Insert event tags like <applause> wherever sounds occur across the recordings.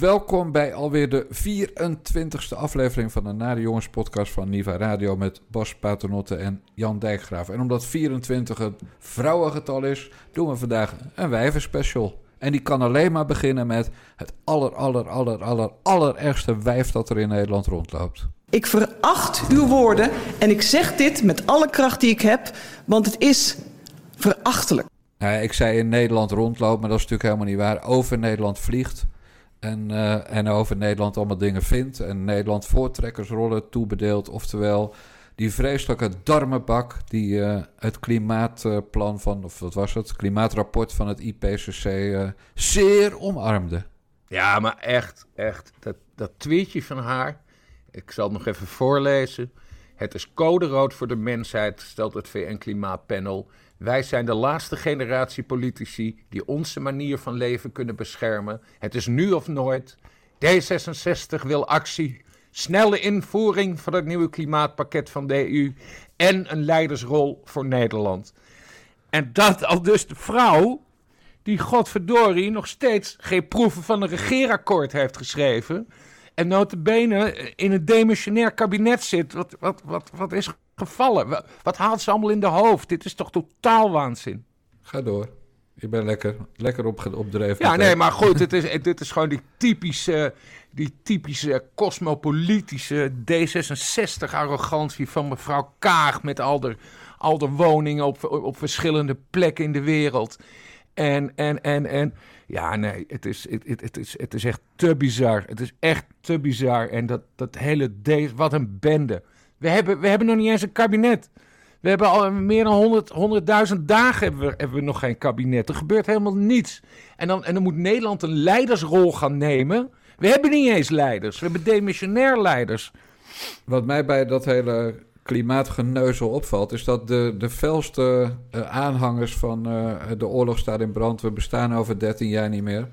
welkom bij alweer de 24e aflevering van de Nare Jongens podcast van Niva Radio met Bas Paternotte en Jan Dijkgraaf. En omdat 24 het vrouwengetal is, doen we vandaag een wijvenspecial. En die kan alleen maar beginnen met het aller, aller, aller, aller, allerergste wijf dat er in Nederland rondloopt. Ik veracht uw woorden en ik zeg dit met alle kracht die ik heb, want het is verachtelijk. Nou ja, ik zei in Nederland rondloopt, maar dat is natuurlijk helemaal niet waar. Over Nederland vliegt en, eh, en over Nederland allemaal dingen vindt. En Nederland voortrekkersrollen toebedeelt. Oftewel, die vreselijke darmenbak die uh, het klimaatplan van, of wat was het, klimaatrapport van het IPCC uh, zeer omarmde. Ja, maar echt, echt. Dat, dat tweetje van haar, ik zal het nog even voorlezen. Het is code rood voor de mensheid, stelt het VN-klimaatpanel. Wij zijn de laatste generatie politici die onze manier van leven kunnen beschermen. Het is nu of nooit. D66 wil actie, snelle invoering van het nieuwe klimaatpakket van de EU en een leidersrol voor Nederland. En dat al dus de vrouw die godverdorie nog steeds geen proeven van een regeerakkoord heeft geschreven en notabene in een demissionair kabinet zit. Wat, wat, wat, wat is gevallen? Wat, haalt ze allemaal in de hoofd? Dit is toch totaal waanzin? Ga door. Ik ben lekker, lekker op, opdreven. Ja, nee, maar goed, het is, <laughs> dit is gewoon die typische, die typische cosmopolitische D66-arrogantie van mevrouw Kaag met al de, al de woningen op, op verschillende plekken in de wereld. En, en, en, en ja, nee, het is, het, het, is, het is echt te bizar. Het is echt te bizar. En dat, dat hele, wat een bende. We hebben, we hebben nog niet eens een kabinet. We hebben al meer dan 100, 100.000 dagen hebben we, hebben we nog geen kabinet. Er gebeurt helemaal niets. En dan, en dan moet Nederland een leidersrol gaan nemen. We hebben niet eens leiders. We hebben demissionair leiders. Wat mij bij dat hele klimaatgeneuzel opvalt, is dat de, de felste uh, aanhangers van uh, de oorlog staat in brand. We bestaan over 13 jaar niet meer.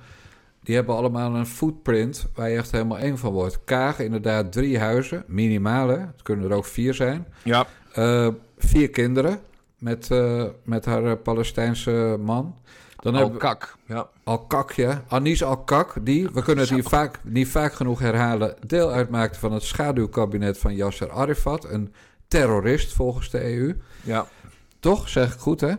Die hebben allemaal een footprint waar je echt helemaal één van wordt. Kaag, inderdaad, drie huizen, minimale. Het kunnen er ook vier zijn. Ja. Uh, vier kinderen met, met haar Palestijnse man. Dan Al-Kak, ja. Al-Kak, ja. Anis Al-Kak, die, we kunnen het niet vaak, niet vaak genoeg herhalen... deel uitmaakte van het schaduwkabinet van Yasser Arafat... een terrorist volgens de EU. Ja. Toch, zeg ik goed, hè?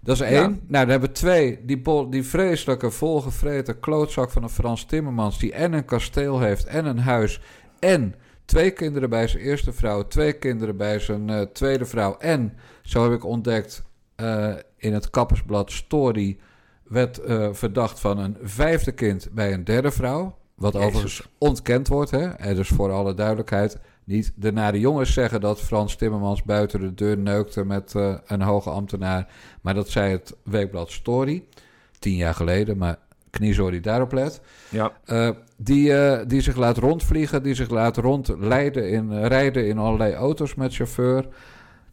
Dat is één. Nou, dan hebben we twee. Die, bol, die vreselijke, volgevreten klootzak van een Frans Timmermans... die en een kasteel heeft en een huis... en twee kinderen bij zijn eerste vrouw... twee kinderen bij zijn uh, tweede vrouw... en, zo heb ik ontdekt uh, in het kappersblad Story... werd uh, verdacht van een vijfde kind bij een derde vrouw... Wat Jezus. overigens ontkend wordt, hè? En dus voor alle duidelijkheid... Niet de nare jongens zeggen dat Frans Timmermans buiten de deur neukte met uh, een hoge ambtenaar. Maar dat zei het weekblad Story. Tien jaar geleden, maar kniezoor die daarop let. Ja. Uh, die, uh, die zich laat rondvliegen, die zich laat rondleiden in, rijden in allerlei auto's met chauffeur.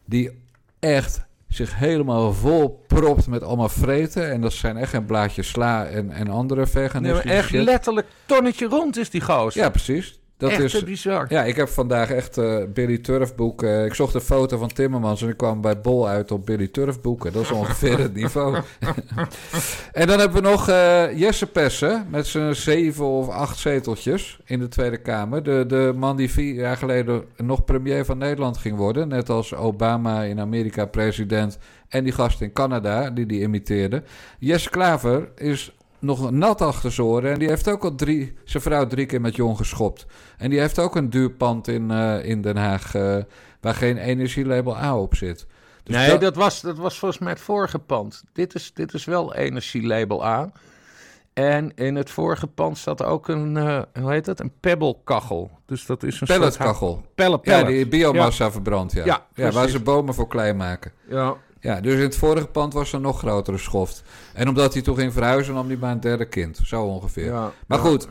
Die echt zich helemaal vol propt met allemaal vreten. En dat zijn echt geen blaadjes sla en, en andere veganistische nee, Echt shit. letterlijk tonnetje rond is die goos. Ja, precies. Dat echt is bizar. Ja, ik heb vandaag echt uh, Billy Turf boeken. Uh, ik zocht een foto van Timmermans en ik kwam bij Bol uit op Billy Turf boeken. Dat is ongeveer het <laughs> niveau. en dan hebben we nog uh, Jesse Pessen met zijn zeven of acht zeteltjes in de Tweede Kamer. De, de man die vier jaar geleden nog premier van Nederland ging worden. Net als Obama in Amerika president en die gast in Canada die die imiteerde. Jesse Klaver is nog nat achter zijn oren. En die heeft ook al drie, zijn vrouw drie keer met jong geschopt. En die heeft ook een duur pand in, uh, in Den Haag uh, waar geen energielabel A op zit. Dus nee, dat... dat... was, dat was volgens mij het vorige pand. Dit is, dit is wel energielabel A. En in het vorige pand zat ook een, uh, hoe heet dat? Een pebbelkachel. Dus dat is een pelletkachel. Soort... Pellet, pellet. Ja, die biomassa ja. verbrandt, ja. Ja, ja, waar ze bomen voor klein maken. Ja. Ja, dus in het vorige pand was er nog grotere schoft. En omdat hij toch ging verhuizen, nam hij maar een derde kind. Zo ongeveer. Ja, maar ja. goed,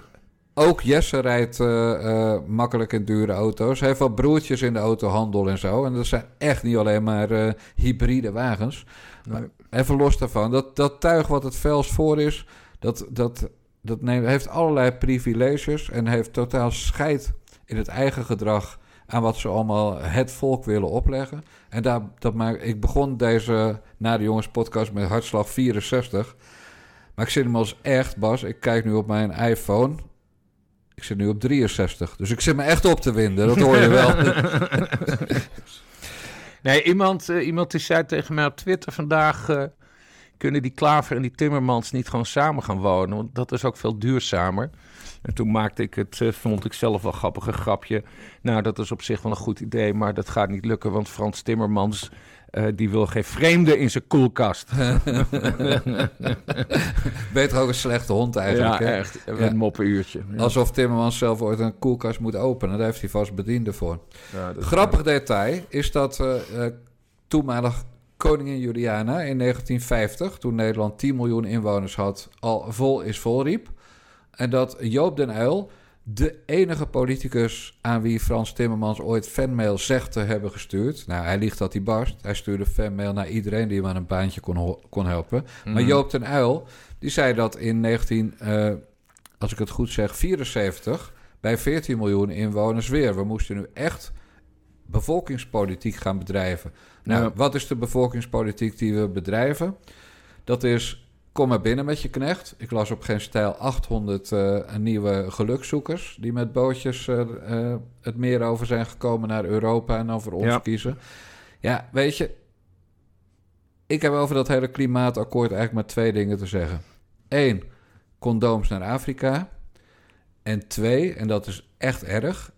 ook Jesse rijdt uh, uh, makkelijk in dure auto's. Hij heeft wel broertjes in de autohandel en zo. En dat zijn echt niet alleen maar uh, hybride wagens. Nee. Maar even los daarvan. Dat, dat tuig wat het vels voor is, dat, dat, dat neemt, heeft allerlei privileges. En heeft totaal scheid in het eigen gedrag aan wat ze allemaal het volk willen opleggen. En daar, dat maak, ik begon deze Na de Jongens podcast met hartslag 64. Maar ik zit hem als echt, Bas. Ik kijk nu op mijn iPhone. Ik zit nu op 63. Dus ik zit me echt op te winden. Dat hoor je wel. <laughs> nee, iemand, uh, iemand die zei tegen mij op Twitter vandaag... Uh, kunnen die Klaver en die Timmermans niet gewoon samen gaan wonen? Want dat is ook veel duurzamer. En toen maakte ik het, uh, vond ik zelf wel grappig, een grapje. Nou, dat is op zich wel een goed idee, maar dat gaat niet lukken. Want Frans Timmermans uh, die wil geen vreemde in zijn koelkast. <laughs> Beter ook een slechte hond eigenlijk. Ja, echt. Een ja. moppenuurtje. Ja. Alsof Timmermans zelf ooit een koelkast moet openen. Daar heeft hij vast bediende voor. Ja, Grappig detail is dat uh, toenmalig koningin Juliana in 1950... toen Nederland 10 miljoen inwoners had... al vol is vol riep. En dat Joop den Uyl de enige politicus aan wie Frans Timmermans ooit fanmail zegt te hebben gestuurd. Nou, hij liegt dat hij barst. Hij stuurde fanmail naar iedereen die hem aan een baantje kon, kon helpen. Maar Mhm. Joop ten Uyl, die zei dat in 19, uh, als ik het goed zeg, 74... bij 14 miljoen inwoners weer. We moesten nu echt bevolkingspolitiek gaan bedrijven. Nou, ja. wat is de bevolkingspolitiek die we bedrijven? Dat is Kom maar binnen met je knecht. Ik las op geen stijl 800 uh, nieuwe gelukzoekers... die met bootjes uh, uh, het meer over zijn gekomen naar Europa... en dan voor ons ja. kiezen. Ja, weet je... Ik heb over dat hele klimaatakkoord eigenlijk maar twee dingen te zeggen. Eén, condooms naar Afrika. En twee, en dat is echt erg...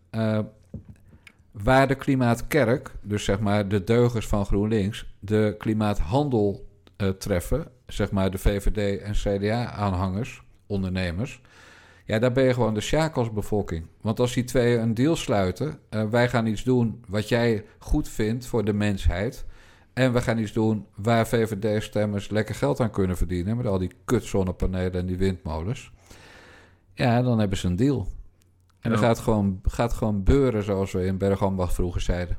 eh, waar de klimaatkerk, dus zeg maar de deugers van GroenLinks... de klimaathandel uh, treffen, zeg maar de VVD en CDA-aanhangers, ondernemers. Ja, daar ben je gewoon de sjaak als bevolking. Want als die twee een deal sluiten, uh, wij gaan iets doen wat jij goed vindt voor de mensheid. En we gaan iets doen waar VVD-stemmers lekker geld aan kunnen verdienen. Met al die kutzonnepanelen en die windmolens. Ja, dan hebben ze een deal. En dan gaat gewoon, gaat gewoon beuren, zoals we in Bergambach vroeger zeiden.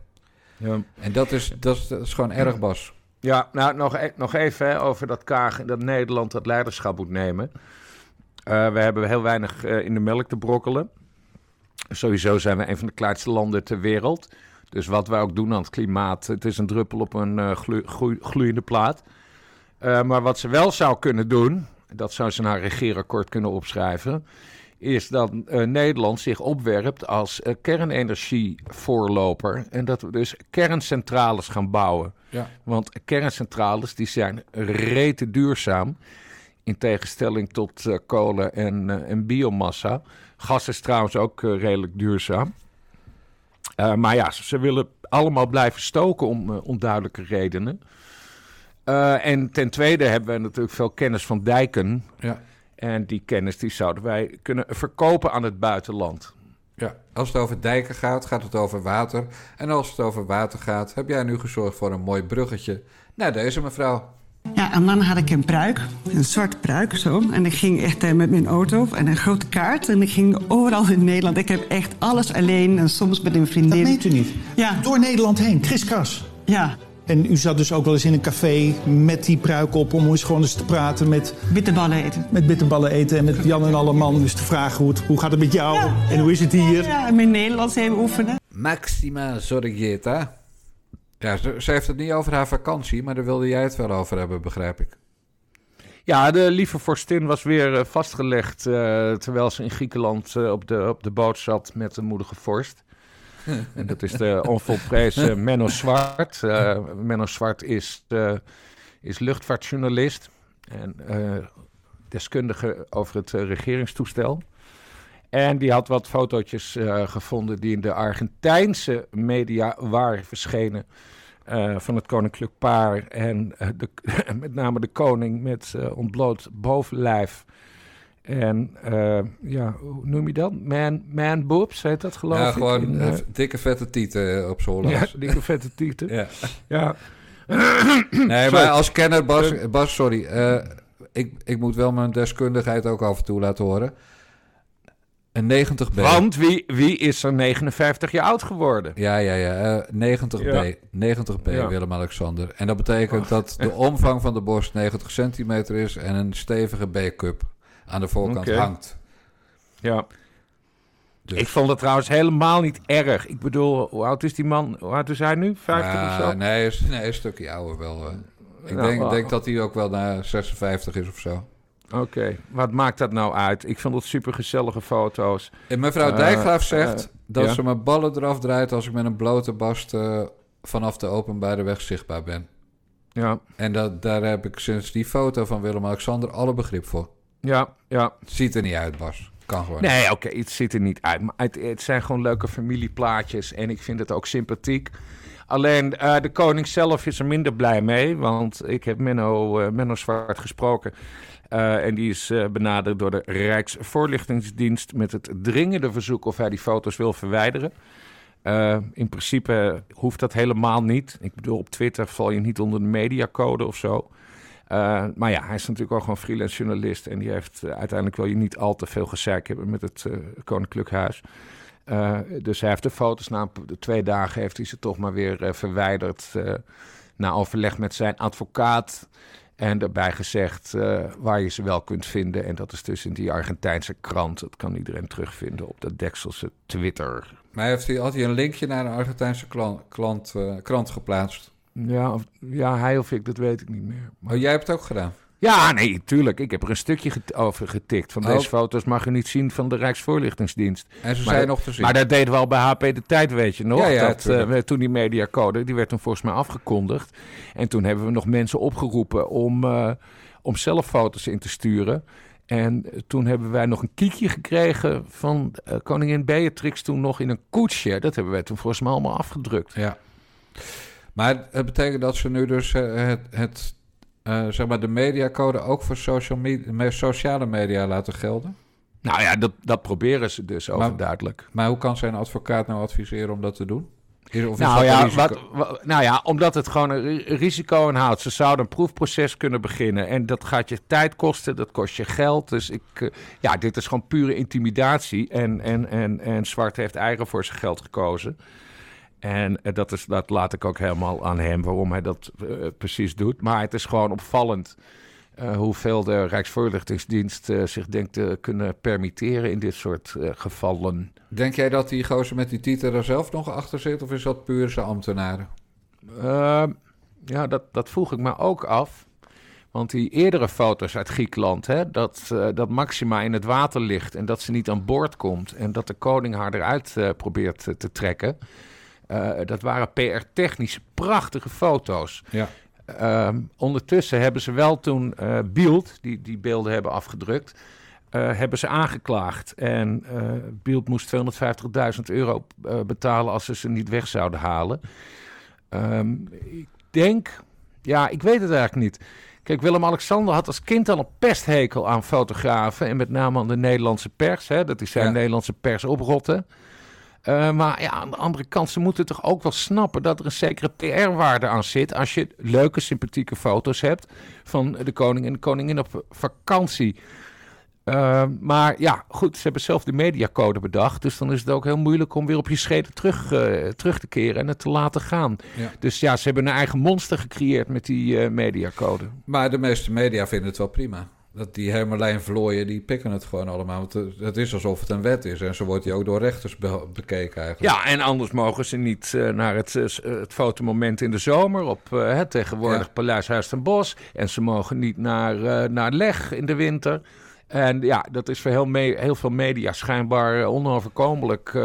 Ja. En dat is, dat, is, dat is gewoon erg, Bas. Ja, nou nog, e nog even hè, over dat Kaag dat Nederland dat leiderschap moet nemen. Uh, we hebben heel weinig uh, in de melk te brokkelen. Sowieso zijn we een van de kleinste landen ter wereld. Dus wat wij ook doen aan het klimaat, het is een druppel op een uh, glu gloeiende plaat. maar wat ze wel zou kunnen doen, dat zou ze naar regeerakkoord kunnen opschrijven, is dat Nederland zich opwerpt als kernenergievoorloper. En dat we dus kerncentrales gaan bouwen. Ja. Want kerncentrales die zijn rete duurzaam. In tegenstelling tot uh, kolen en, uh, en, biomassa. Gas is trouwens ook uh, redelijk duurzaam. Uh, maar ja, ze willen allemaal blijven stoken om onduidelijke redenen. en ten tweede hebben we natuurlijk veel kennis van dijken. Ja. En die kennis die zouden wij kunnen verkopen aan het buitenland. Ja, als het over dijken gaat, gaat het over water. En als het over water gaat, heb jij nu gezorgd voor een mooi bruggetje naar deze mevrouw. Ja, en dan had ik een pruik, een zwarte pruik zo. En ik ging echt uh, met mijn auto en een grote kaart. En ik ging overal in Nederland. Ik heb echt alles alleen en soms met een vriendin. Dat meent u niet? Ja. Door Nederland heen, kriskras. Ja. En u zat dus ook wel eens in een café met die pruik op... om eens gewoon eens te praten met... Bitterballen eten. Met bitterballen eten en met Jan en alle man. Dus te vragen hoe, het, hoe gaat het met jou ja. en hoe is het hier? Ja, en mijn Nederlands even oefenen. Maxima Zorgieta. Ja, ze, ze, heeft het niet over haar vakantie, maar daar wilde jij het wel over hebben, begrijp ik. Ja, de lieve vorstin was weer uh, vastgelegd... Uh, terwijl ze in Griekenland uh, op, de, op de boot zat met een moedige vorst. En dat is de onvolprezen <laughs> Menno Zwart. Uh, Menno Zwart is, uh, is luchtvaartjournalist en uh, deskundige over het regeringstoestel. En die had wat fotootjes gevonden die in de Argentijnse media waren verschenen. van het koninklijk paar en de, <laughs> met name de koning met ontbloot bovenlijf. En uh, ja, hoe noem je dat? Man, man boobs, heet dat geloof ja, ik? Ja, gewoon in, uh, dikke vette tieten op z'n Ja, dikke vette tieten. ja. ja. nee, maar als kenner, Bas, Bas sorry. Uh, ik, ik moet wel mijn deskundigheid ook af en toe laten horen. Een 90B. Want wie, wie is er 59 jaar oud geworden? Ja, ja, ja. 90B. Ja. 90B, ja. Willem-Alexander. En dat betekent oh. dat de omvang van de borst 90 centimeter is... en een stevige B-cup aan de voorkant okay. hangt. Ja. Dus. Ik vond het trouwens helemaal niet erg. Ik bedoel, hoe oud is die man? Hoe oud is hij nu? 50 ja, of zo? Nee, is, nee, een stukje ouder wel. Uh. Ik nou, denk, denk, dat hij ook wel naar 56 is of zo. Oké, wat maakt dat nou uit? Ik vond het super gezellige foto's. En mevrouw Eh, Dijkgraaf zegt eh, dat ja. ze mijn ballen eraf draait als ik met een blote bast eh, vanaf de openbare weg zichtbaar ben. Ja, En dat, daar heb ik sinds die foto van Willem-Alexander alle begrip voor. Ja, ja. Ziet er niet uit, Bas. Kan gewoon. Nee, oké, het ziet er niet uit. Maar het, het zijn gewoon leuke familieplaatjes en ik vind het ook sympathiek. Alleen eh, de koning zelf is er minder blij mee, want ik heb Menno, eh, Menno Zwart gesproken. Eh, en die is benaderd door de Rijksvoorlichtingsdienst met het dringende verzoek of hij die foto's wil verwijderen. In principe hoeft dat helemaal niet. Ik bedoel, op Twitter val je niet onder de mediacode of zo. Eh, maar ja, hij is natuurlijk ook gewoon freelance journalist. En die heeft eh, uiteindelijk wil je niet al te veel gezeik hebben met het eh, Koninklijk Huis. Dus hij heeft de foto's na de twee dagen heeft hij ze toch maar weer verwijderd. na overleg met zijn advocaat. En daarbij gezegd waar je ze wel kunt vinden. En dat is dus in die Argentijnse krant. Dat kan iedereen terugvinden op de Dekselse Twitter. Maar heeft hij, had hij een linkje naar een Argentijnse klant, krant geplaatst? Ja, of, ja, hij of ik, dat weet ik niet meer. Maar- Oh, jij hebt het ook gedaan? Ja, nee, tuurlijk. Ik heb er een stukje get- over getikt. Van Oh. deze foto's mag je niet zien van de Rijksvoorlichtingsdienst. En ze Maar zijn dat- nog te zien. Maar dat deden we al bij HP de Tijd, weet je nog. Ja, ja, dat, eh, toen die mediacode, die werd toen volgens mij afgekondigd. En toen hebben we nog mensen opgeroepen om, eh, om zelf foto's in te sturen. En toen hebben wij nog een kiekje gekregen van eh, koningin Beatrix toen nog in een koetsje. Dat hebben wij toen volgens mij allemaal afgedrukt. Ja. Maar het betekent dat ze nu dus eh, het, het eh, zeg maar de mediacode ook voor social media, me- sociale media laten gelden? Nou ja, dat, dat proberen ze dus overduidelijk. Maar hoe kan zijn advocaat nou adviseren om dat te doen? Is, of Nou ja, wat, nou ja, omdat het gewoon een ri- risico inhoudt. Ze zouden een proefproces kunnen beginnen. En dat gaat je tijd kosten, dat kost je geld. Dus ik, eh, ja, dit is gewoon pure intimidatie. En, en, en, en Zwart heeft eigen voor zijn geld gekozen. En eh, dat, is, dat laat ik ook helemaal aan hem, waarom hij dat eh, precies doet. Maar het is gewoon opvallend eh, hoeveel de Rijksvoorlichtingsdienst zich denkt te kunnen permitteren in dit soort gevallen. Denk jij dat die gozer met die titel er zelf nog achter zit? Of is dat puur zijn ambtenaren? Uh, ja, dat, dat vroeg ik me ook af. Want die eerdere foto's uit Griekenland, hè, dat, uh, dat Maxima in het water ligt en dat ze niet aan boord komt en dat de koning haar eruit uh, probeert te trekken. Uh, dat waren PR-technisch prachtige foto's. Ja. Uh, ondertussen hebben ze wel toen uh, Beeld, die die beelden hebben afgedrukt, uh, hebben ze aangeklaagd. En uh, Beeld moest 250.000 euro betalen als ze ze niet weg zouden halen. Um, ik denk, ja, ik weet het eigenlijk niet. Kijk, Willem-Alexander had als kind al een pesthekel aan fotografen. En met name aan de Nederlandse pers. Hè, dat is zijn ja. Nederlandse pers oprotten. Uh, maar ja, aan de andere kant, ze moeten toch ook wel snappen dat er een zekere PR-waarde aan zit. Als je leuke, sympathieke foto's hebt van de koning en de koningin op vakantie. Uh, maar ja, goed, ze hebben zelf de mediacode bedacht. Dus dan is het ook heel moeilijk om weer op je scheden terug, uh, terug te keren en het te laten gaan. Ja. Dus ja, ze hebben een eigen monster gecreëerd met die mediacode. Maar de meeste media vinden het wel prima. Dat die Hermelijn vlooien, die pikken het gewoon allemaal. Want het is alsof het een wet is. En zo wordt die ook door rechters be bekeken eigenlijk. Ja, en anders mogen ze niet uh, naar het, uh, het fotomoment in de zomer op uh, het tegenwoordig ja. Paleis Huis ten Bosch. En ze mogen niet naar, naar Leg in de winter. En ja, dat is voor heel, me heel veel media schijnbaar onoverkomelijk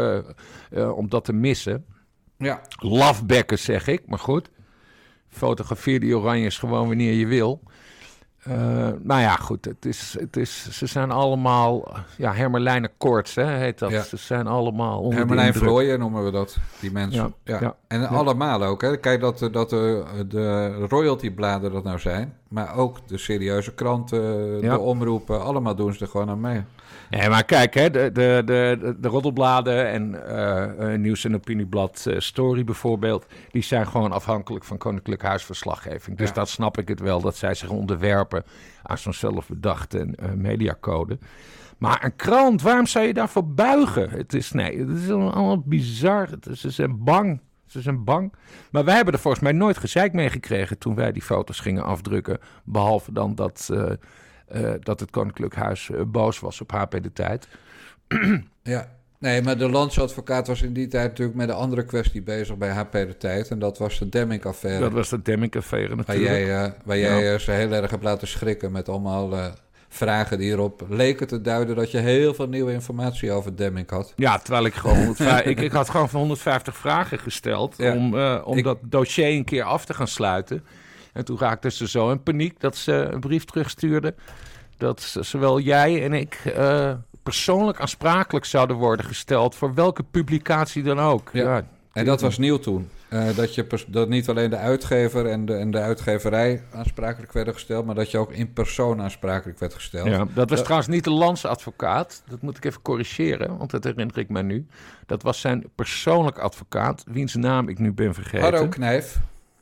om dat te missen. Ja. Lafbekken zeg ik, maar goed. Fotografeer die oranjes gewoon wanneer je wil. Uh, nou ja, goed, het is, het is, ze zijn allemaal, ja, Hermelijnen koorts, hè, heet dat. Ja. Ze zijn allemaal onder Hermelijn Vlooien noemen we dat, die mensen. Ja, ja. ja. En Ja. allemaal ook, hè. Kijk dat, dat de, de royaltybladen dat nou zijn. Maar ook de serieuze kranten, Ja. de omroepen, allemaal doen ze er gewoon aan mee. Nee, maar kijk, hè, de, de, de, de roddelbladen en eh, eh, Nieuws- en Opinieblad eh, Story bijvoorbeeld... die zijn gewoon afhankelijk van Koninklijk Huisverslaggeving. Dus Ja. dat snap ik het wel, dat zij zich onderwerpen... aan zo'n zelfbedachte eh, mediacode. Maar een krant, waarom zou je daarvoor buigen? Het is, nee, het is allemaal bizar. Het is, ze zijn bang. Ze zijn bang. Maar wij hebben er volgens mij nooit gezeik mee gekregen... toen wij die foto's gingen afdrukken. Behalve dan dat... eh, uh, dat het Koninklijk Huis uh, boos was op HP de Tijd. <clears throat> Ja. Nee, maar de landsadvocaat was in die tijd natuurlijk met een andere kwestie bezig bij HP de Tijd. En dat was de Demming-affaire. Dat was de Demming-affaire Waar natuurlijk. jij, uh, waar jij ja. ze heel erg hebt laten schrikken met allemaal vragen die erop leken te duiden dat je heel veel nieuwe informatie over Demming had. Ja, terwijl ik gewoon 150, <laughs> ik, ik had gewoon van 150 vragen gesteld Ja. om, eh, om Ik- dat dossier een keer af te gaan sluiten. En toen raakte ze zo in paniek dat ze een brief terugstuurde dat zowel jij en ik eh, persoonlijk aansprakelijk zouden worden gesteld voor welke publicatie dan ook. Ja. Ja, En dat was nieuw toen. Eh, dat, je dat niet alleen de uitgever en de, en de uitgeverij aansprakelijk werden gesteld, maar dat je ook in persoon aansprakelijk werd gesteld. Ja, dat was trouwens niet de landsadvocaat. Dat moet ik even corrigeren, want dat herinner ik me nu. Dat was zijn persoonlijk advocaat, wiens naam ik nu ben vergeten. Harro Knijf.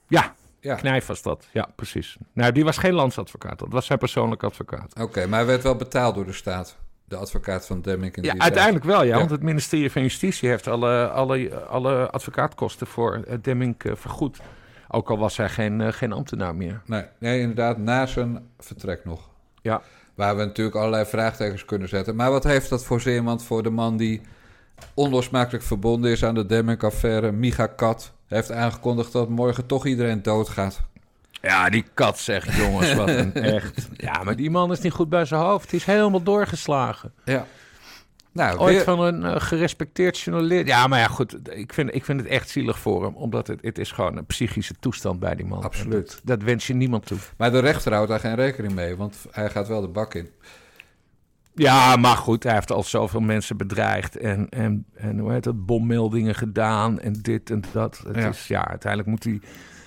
Ja, Ja. Knijf was dat. Ja, precies. Nou, die was geen landsadvocaat. Dat was zijn persoonlijk advocaat. Oké, maar hij werd wel betaald door de staat. De advocaat van Demming in Ja, uiteindelijk wel, ja, Ja. Want het ministerie van Justitie heeft alle, alle, alle advocaatkosten voor eh, Demming eh, vergoed. Ook al was hij geen, eh, geen ambtenaar meer. Nee, nee, inderdaad, na zijn vertrek nog. Ja. Waar we natuurlijk allerlei vraagtekens kunnen zetten. Maar wat heeft dat voor zin? Want voor de man die onlosmakelijk verbonden is aan de Demming-affaire, Micha Kat, heeft aangekondigd dat morgen toch iedereen doodgaat. Ja, die kat zegt, jongens, wat een <laughs> echt... Ja, maar die man is niet goed bij zijn hoofd. Die is helemaal doorgeslagen. Ja. Nou, Ooit weer- van een eh, gerespecteerd journalist. Ja, maar ja, goed. Ik vind, ik vind het echt zielig voor hem. Omdat het, het is gewoon een psychische toestand bij die man. Absoluut. Dat, dat wens je niemand toe. maar de rechter houdt daar geen rekening mee, want hij gaat wel de bak in. Ja, maar goed, hij heeft al zoveel mensen bedreigd en, en, en hoe heet dat, bommeldingen gedaan en dit en dat. Het Ja. Is, ja, uiteindelijk moet, hij,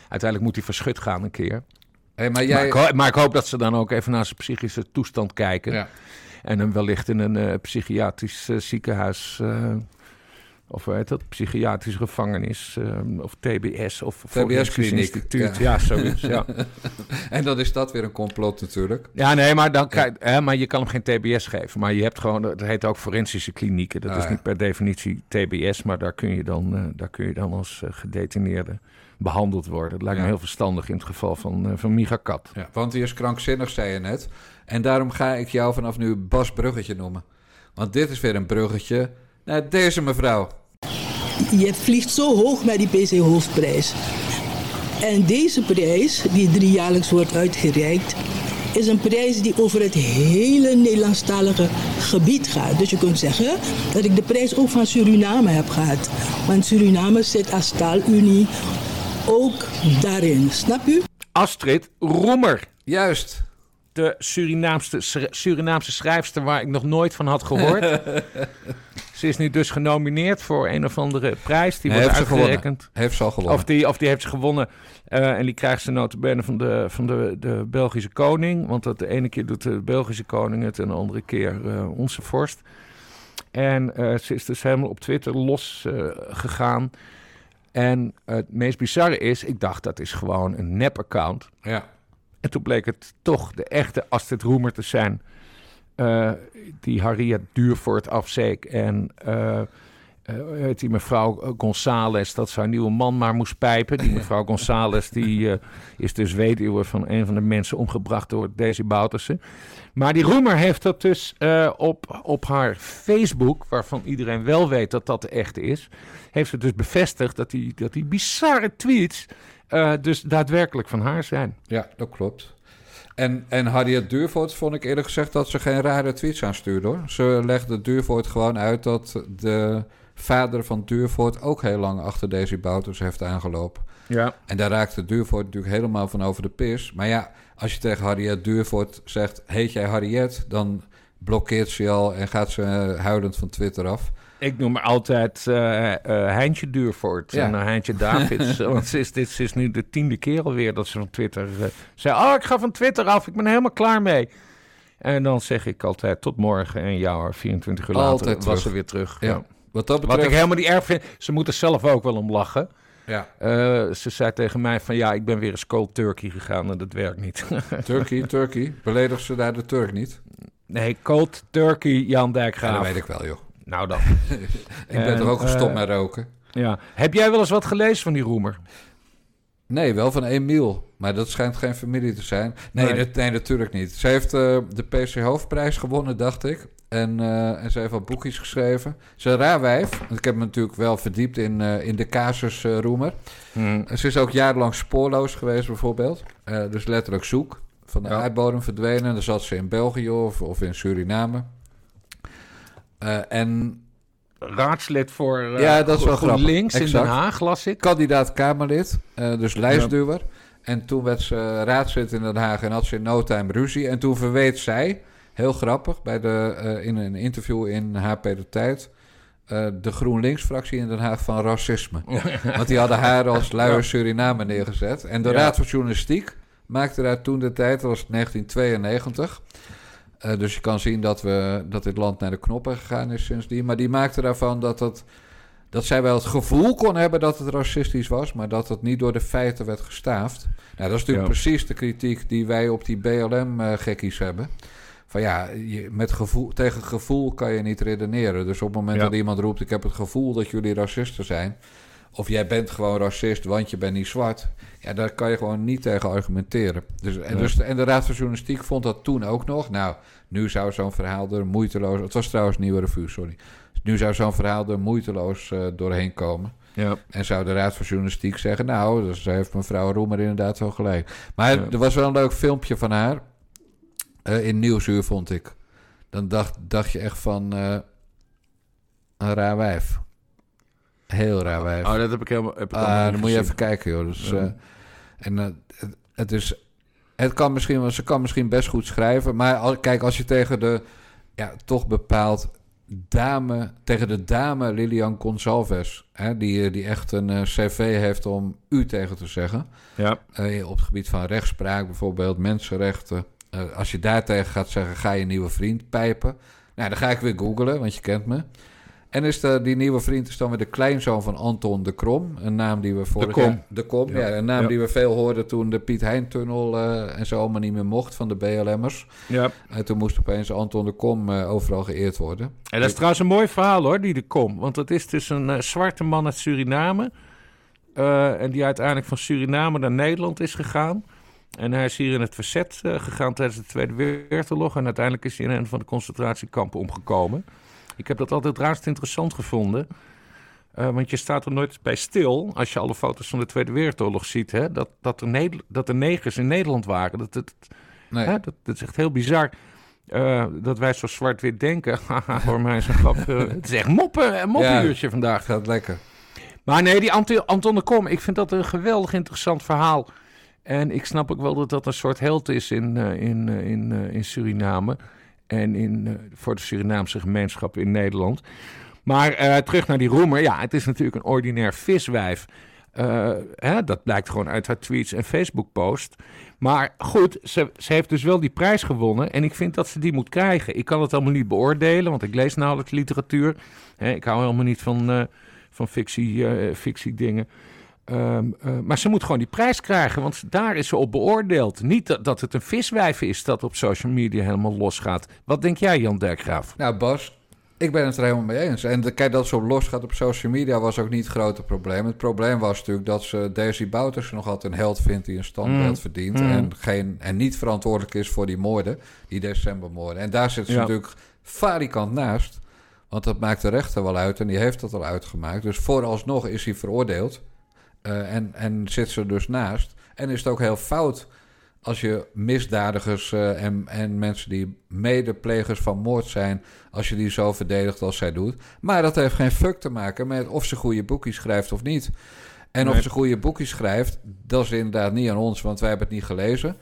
uiteindelijk moet hij verschut gaan een keer. Hey, maar Maar, jij... ik hoop, maar ik hoop dat ze dan ook even naar zijn psychische toestand kijken. Ja. En hem wellicht in een eh, psychiatrisch eh, ziekenhuis, eh, of hoe heet dat, psychiatrische gevangenis, of TBS, of Forensisch kliniek, Instituut. ja. Ja, zoiets, ja. <laughs> En dan is dat weer een complot natuurlijk. Ja, nee, maar, dan krijg, hè, maar je kan hem geen TBS geven. Maar je hebt gewoon, dat heet ook forensische klinieken. Dat Ah, is ja. niet per definitie TBS, maar daar kun je dan, daar kun je dan als gedetineerde behandeld worden. Dat lijkt Ja. me heel verstandig in het geval van, eh, van Micha Kat. Ja, want hij is krankzinnig, zei je net. En daarom ga ik jou vanaf nu Bas Bruggetje noemen. Want dit is weer een bruggetje naar deze mevrouw. Je vliegt zo hoog met die PC Hoofdprijs. En deze prijs, die driejaarlijks wordt uitgereikt, is een prijs die over het hele Nederlandstalige gebied gaat. Dus je kunt zeggen dat ik de prijs ook van Suriname heb gehad. Want Suriname zit als taalunie ook daarin. Snap u? Astrid Roemer. Juist. De Surinaamse, Surinaamse schrijfster waar ik nog nooit van had gehoord. <laughs> ze is nu dus genomineerd voor een of andere prijs. Die Nee, wordt heeft ze gewonnen. uitgerekend. Heeft ze al gewonnen. Of die, of die heeft ze gewonnen. eh, en die krijgt ze notabene van de, van de, de Belgische koning. Want dat de ene keer doet de Belgische koning het en de andere keer eh, onze vorst. En eh, ze is dus helemaal op Twitter los eh, gegaan. En het meest bizarre is, ik dacht dat is gewoon een nep-account. Ja. En toen bleek het toch de echte Astrid Roemer te zijn. eh, die Harriet Duurvoort afzeek. En eh, heet die mevrouw Gonzales, dat haar nieuwe man maar moest pijpen. Die <laughs> mevrouw Gonzales die, eh, is dus weduwe van een van de mensen omgebracht door Daisy Boutersen. Maar die Roemer heeft dat dus eh, op, op haar Facebook, waarvan iedereen wel weet dat dat de echte is, heeft ze dus bevestigd dat die, dat die bizarre tweets eh, dus daadwerkelijk van haar zijn. ja, dat klopt. En, en Harriet Duurvoort vond ik eerlijk gezegd dat ze geen rare tweets aanstuurde hoor. Ze legde Duurvoort gewoon uit dat de vader van Duurvoort ook heel lang achter Daisy Bouters heeft aangelopen. Ja. En daar raakte Duurvoort natuurlijk helemaal van over de pis. Maar ja, als je tegen Harriet Duurvoort zegt... heet jij Harriet, dan blokkeert ze al... en gaat ze eh, huilend van Twitter af. Ik noem haar altijd eh, Heintje Duurvoort Ja. en uh, Heintje <laughs> Davids. want ze is, dit ze is nu de tiende keer alweer dat ze van Twitter zei... Oh, ik ga van Twitter af, ik ben helemaal klaar mee. En dan zeg ik altijd tot morgen en ja hoor, 24 uur later Altijd was terug. ze weer terug. Ja. Ja. Wat dat Wat betreft... ik helemaal niet erg vind, ze moeten zelf ook wel om lachen. Ja, Eh, ze zei tegen mij van ja, ik ben weer eens cold turkey gegaan en dat werkt niet. <laughs> Turkey, Turkey. Beledig ze daar de Turk niet? nee, cold turkey Jan Ja, Dijkgraaf. dat weet ik wel, joh. Nou dan. <laughs> Ik ben En, toch ook gestopt eh, met roken? Ja. Heb jij wel eens wat gelezen van die roemer? Nee, wel van Emiel. Maar dat schijnt geen familie te zijn. Nee, Nee. Dat, nee natuurlijk niet. Ze heeft eh, de PC Hoofdprijs gewonnen, dacht ik. En, eh, en ze heeft wat boekjes geschreven. Ze is een raar wijf. Want Ik heb me natuurlijk wel verdiept in, eh, in de casus Roemer. Hm. Ze is ook jarenlang spoorloos geweest, bijvoorbeeld. Dus letterlijk zoek. van de Ja. aardbodem verdwenen. Dan zat ze in België of, of in Suriname. En Raadslid voor eh, Ja, dat is wel GroenLinks grappig. in. Den Haag, las ik. kandidaat Kamerlid, eh, dus lijstduwer. En toen werd ze raadslid in Den Haag en had ze in no time ruzie. En toen verweet zij, heel grappig, bij de, eh, in een interview in HP De Tijd... de GroenLinks-fractie in Den Haag van racisme. Want die hadden haar als luie Suriname neergezet. En de. Raad van Journalistiek maakte daar toen de tijd, dat was 1992... Eh, dus je kan zien dat, we, dat dit land naar de knoppen gegaan is sindsdien. Maar die maakte daarvan dat, het, dat zij wel het gevoel kon hebben dat het racistisch was, maar dat het niet door de feiten werd gestaafd. Nou, dat is natuurlijk Ja. precies de kritiek die wij op die BLM-gekkies hebben. Van ja, je, met gevoel, tegen gevoel kan je niet redeneren. Dus op het moment Ja. dat iemand roept: Ik heb het gevoel dat jullie racisten zijn. Of jij bent gewoon racist, want je bent niet zwart. Ja, daar kan je gewoon niet tegen argumenteren. Dus, en, dus, en de Raad van Journalistiek vond dat toen ook nog. Nou, nu zou zo'n verhaal er moeiteloos... Het was trouwens Nieuwe Revue, sorry. Nu zou zo'n verhaal er moeiteloos eh, doorheen komen. Ja. En zou de Raad van Journalistiek zeggen... Nou, dus heeft mevrouw Roemer inderdaad wel gelijk. Maar Ja. er was wel een leuk filmpje van haar. eh, in Nieuwsuur, vond ik. Dan dacht, dacht je echt van... eh, een raar wijf. Heel raar wijf. Oh, dat heb ik helemaal. Heb ik Ah, dan moet je even kijken, joh. Dus, Ja. eh, en eh, het, het is... Het kan misschien, ze kan misschien best goed schrijven. Maar kijk, als je tegen de... Ja, toch bepaald dame... Tegen de dame Lilian Gonsalves... Hè, die, eh, die echt een cv heeft om u tegen te zeggen... Ja. Op het gebied van rechtspraak bijvoorbeeld, mensenrechten. Als je daartegen gaat zeggen, ga je nieuwe vriend pijpen. Nou, dan ga ik weer googlen, want je kent me. En is de, die nieuwe vriend is dan weer de kleinzoon van Anton de Krom. Een naam die we vorig Kom. jaar... De Kom. Ja. Ja. een naam Ja. die we veel hoorden toen de Piet Hein-tunnel eh, en zo allemaal niet meer mocht van de BLM'ers. ja. En toen moest opeens Anton de Kom eh, overal geëerd worden. En dat is trouwens een mooi verhaal hoor, die er komt. Want dat is dus een eh, zwarte man uit Suriname. en die uiteindelijk van Suriname naar Nederland is gegaan. En hij is hier in het verzet gegaan tijdens de Tweede Wereldoorlog. En uiteindelijk is hij in een van de concentratiekampen omgekomen. Ik heb dat altijd raarst interessant gevonden. Eh, want je staat er nooit bij stil, als je alle foto's van de Tweede Wereldoorlog ziet, hè, dat, dat, er Neder- dat er negers in Nederland waren. Dat, dat, Nee, Hè, dat, dat is echt heel bizar. eh, dat wij zo zwart-wit denken. <laughs> Voor mij is een grap. eh, <laughs> het is echt moppen, moppenuurtje vandaag. gaat lekker. Maar nee, die Ant Anton de Kom, ik vind dat een geweldig interessant verhaal. En ik snap ook wel dat dat een soort held is in, in, in, in Suriname. En in, eh, voor de Surinaamse gemeenschap in Nederland. Maar eh, terug naar die roemer. Ja, het is natuurlijk een ordinair viswijf. Eh, hè, dat blijkt gewoon uit haar tweets en Facebook-post. Maar goed, ze, ze heeft dus wel die prijs gewonnen. En ik vind dat ze die moet krijgen. Ik kan het allemaal niet beoordelen, want ik lees nauwelijks literatuur. Hè, ik hou helemaal niet van, eh, van fictie, eh, fictie-dingen. Ehm, eh, maar ze moet gewoon die prijs krijgen, want daar is ze op beoordeeld. Niet dat, dat het een viswijf is dat op social media helemaal losgaat. Wat denk jij, Jan Derkgraaf? Nou, Bas, ik ben het er helemaal mee eens. En de, kijk, dat zo los gaat op social media was ook niet het grote probleem. Het probleem was natuurlijk dat ze Daisy Bouters nog altijd een held vindt die een standbeeld Mm. verdient. Mm. En, geen, en niet verantwoordelijk is voor die moorden, die decembermoorden. En daar zit ze Ja. natuurlijk farikant naast. Want dat maakt de rechter wel uit en die heeft dat al uitgemaakt. Dus vooralsnog is hij veroordeeld. Eh, en, en zit ze dus naast. En is het ook heel fout als je misdadigers eh, en, en mensen die medeplegers van moord zijn, als je die zo verdedigt als zij doet. Maar dat heeft geen fuck te maken met of ze goede boekjes schrijft of niet. En of ze goede boekjes schrijft, dat is inderdaad niet aan ons, want wij hebben het niet gelezen.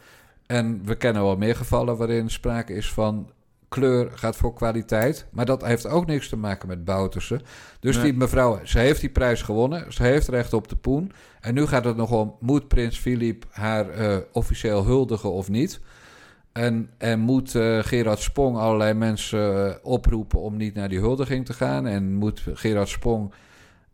En we kennen wel meer gevallen waarin sprake is van kleur gaat voor kwaliteit. Maar dat heeft ook niks te maken met Boutersen. Dus Nee. die mevrouw, ze heeft die prijs gewonnen. Ze heeft recht op de poen. En nu gaat het nog om, moet prins Filip haar eh, officieel huldigen of niet? En, en moet eh, Gerard Spong allerlei mensen eh, oproepen om niet naar die huldiging te gaan? En moet Gerard Spong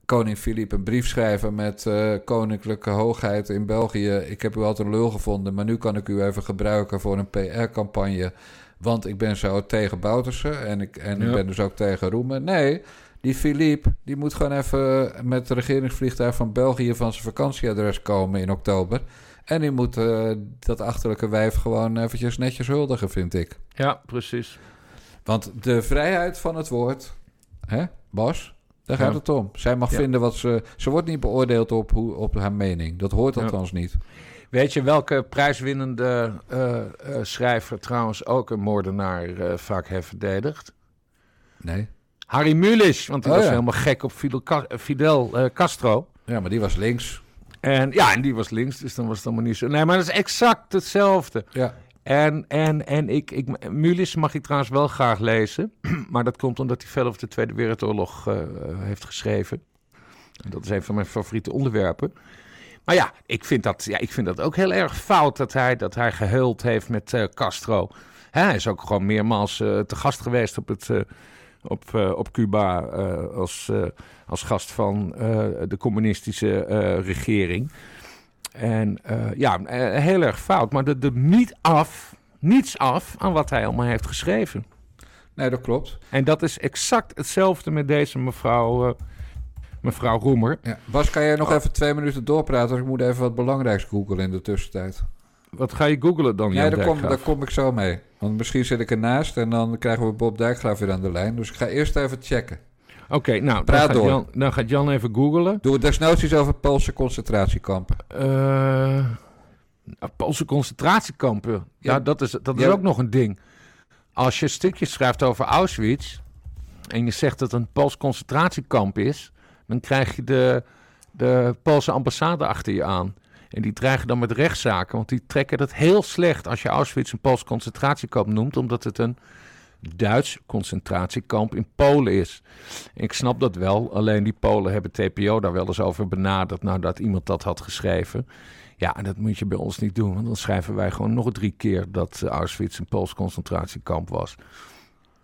koning Filip een brief schrijven met koninklijke hoogheid in België? Ik heb u altijd een lul gevonden, maar nu kan ik u even gebruiken voor een PR-campagne. Want ik ben zo tegen Boutersen en, ik, en ik Ja. ben dus ook tegen Roemen. Nee, die Philippe, die moet gewoon even met het regeringsvliegtuig van België van zijn vakantieadres komen in oktober. En die moet eh, dat achterlijke wijf gewoon eventjes netjes huldigen, vind ik. Ja, precies. Want de vrijheid van het woord, hè, Bas, Daar gaat Ja. het om. Zij mag Ja. vinden wat ze... Ze wordt niet beoordeeld op, hoe, op haar mening. Dat hoort Ja. althans niet. Weet je welke prijswinnende eh, eh, schrijver trouwens ook een moordenaar eh, vaak heeft verdedigd? Nee. Harry Mulisch, want die Oh, was ja. helemaal gek op Fidel, Ca- Fidel Castro. Ja, maar die was links. En ja, en die was links, dus dan was het allemaal niet zo. Nee, maar dat is exact hetzelfde. Ja. En, en, en ik, ik, Mulisch mag ik trouwens wel graag lezen. <clears throat> Maar dat komt omdat hij veel over de Tweede Wereldoorlog heeft geschreven. En dat is een van mijn favoriete onderwerpen. Maar ja, ik vind dat, ja, ik vind dat ook heel erg fout dat hij, dat hij geheuld heeft met eh, Castro. Hè, hij is ook gewoon meermaals eh, te gast geweest op, het, eh, op, op Cuba als, als gast van de communistische regering. En ja, heel erg fout. Maar dat doet niet af, niets af aan wat hij allemaal heeft geschreven. Nee, dat klopt. En dat is exact hetzelfde met deze mevrouw, mevrouw Roemer. Ja. Bas, kan jij Oh. nog even twee minuten doorpraten? Ik moet even wat belangrijks googlen in de tussentijd. Wat ga je googlen dan, Jan Nee, daar kom, daar kom ik zo mee. Want misschien zit ik ernaast en dan krijgen we Bob Dijkgraaf weer aan de lijn. Dus ik ga eerst even checken. Oké, nou, dan Praat gaat, door. Jan, dan gaat Jan even googlen. Doe het desnoods iets over Poolse concentratiekampen. Eh Poolse concentratiekampen. Ja, Ja. dat is, dat is Ja. ook nog een ding. Als je stukjes schrijft over Auschwitz... en je zegt dat het een Pools concentratiekamp is... dan krijg je de, de Poolse ambassade achter je aan. En die dreigen dan met rechtszaken... want die trekken dat heel slecht als je Auschwitz een Pools concentratiekamp noemt... omdat het een Duits concentratiekamp in Polen is. Ik snap dat wel, alleen die Polen hebben TPO daar wel eens over benaderd... nadat iemand dat had geschreven... Ja, en dat moet je bij ons niet doen, want dan schrijven wij gewoon nog drie keer dat Auschwitz een Pools concentratiekamp was.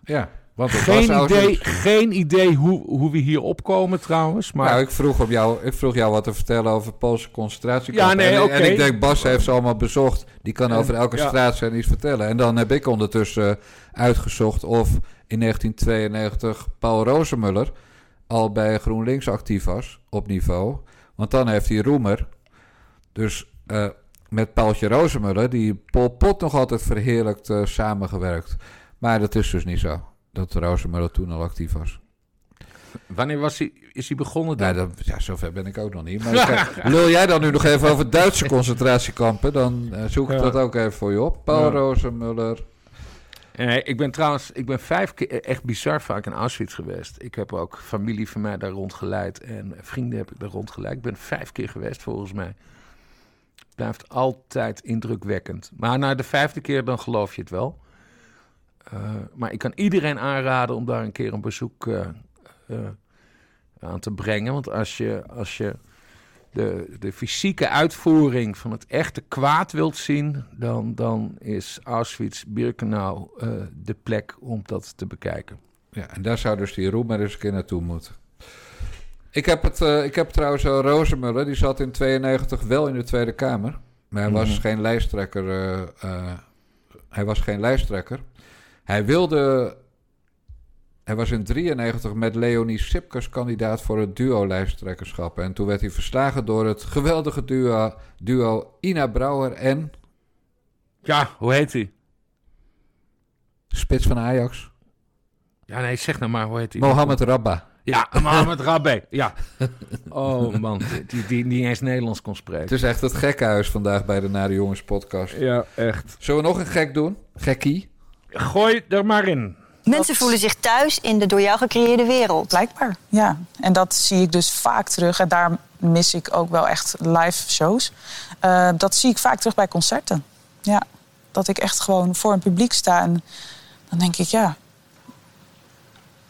Ja, want Geen idee, geen idee hoe, hoe we hier opkomen trouwens, maar Nou, ik vroeg, op jou, ik vroeg jou wat te vertellen over Poolse concentratiekampen. Ja, nee, en, en ik denk, Bas heeft ze allemaal bezocht. Die kan over elke ja. straat zijn iets vertellen. En dan heb ik ondertussen eh, uitgezocht of in 1992 Paul Rozemuller al bij GroenLinks actief was op niveau. Want dan heeft hij Roemer, dus eh, met Paultje Rozemuller, die Pol Pot nog altijd verheerlijkt eh, samengewerkt. Maar dat is dus niet zo, dat Rozemuller toen al actief was. wanneer was hij, is hij begonnen dan? Nee, dat, ja, zover ben ik ook nog niet. Maar <laughs> lul jij dan nu nog even over Duitse <laughs> concentratiekampen? Dan eh, zoek ik Ja. dat ook even voor je op. Paul Ja. Rozenmuller. Nee, ik ben trouwens, ik ben vijf keer eh, echt bizar vaak in Auschwitz geweest. Ik heb ook familie van mij daar rondgeleid en vrienden heb ik daar rondgeleid. Ik ben vijf keer geweest volgens mij. Blijft altijd indrukwekkend. Maar na de vijfde keer dan geloof je het wel. Eh, maar ik kan iedereen aanraden om daar een keer een bezoek eh, eh, aan te brengen. Want als je, als je de, de fysieke uitvoering van het echte kwaad wilt zien, dan, dan is Auschwitz-Birkenau de plek om dat te bekijken. Ja, en daar zou dus die Roemer eens een keer naartoe moeten. Ik heb, het, ik heb trouwens Rozenmuller, die zat in 92 wel in de Tweede Kamer. Maar hij was Mhm. geen lijsttrekker. hij was geen lijsttrekker. Hij wilde... Hij was in 93 met Leonie Sipkes kandidaat voor het duo-lijsttrekkerschap. En toen werd hij verslagen door het geweldige duo, duo Ina Brouwer en Ja, hoe heet hij? spits van Ajax, Ja, nee, zeg nou maar, hoe heet hij? Mohamed Rabba. Ja, <laughs> Mohamed Rabbe. Ja. Oh man, die, die niet eens Nederlands kon Het spreken. is echt het gekkenhuis vandaag bij de Nare Jongens podcast. Ja, echt. Zullen we nog een gek doen? Gekkie? Gooi er maar in. Mensen voelen zich thuis in de door jou gecreëerde wereld. Blijkbaar, ja. En dat zie ik dus vaak terug. En daar mis ik ook wel echt live shows. Eh, dat zie ik vaak terug bij concerten. Ja, dat ik echt gewoon voor een publiek sta. En dan denk ik, ja...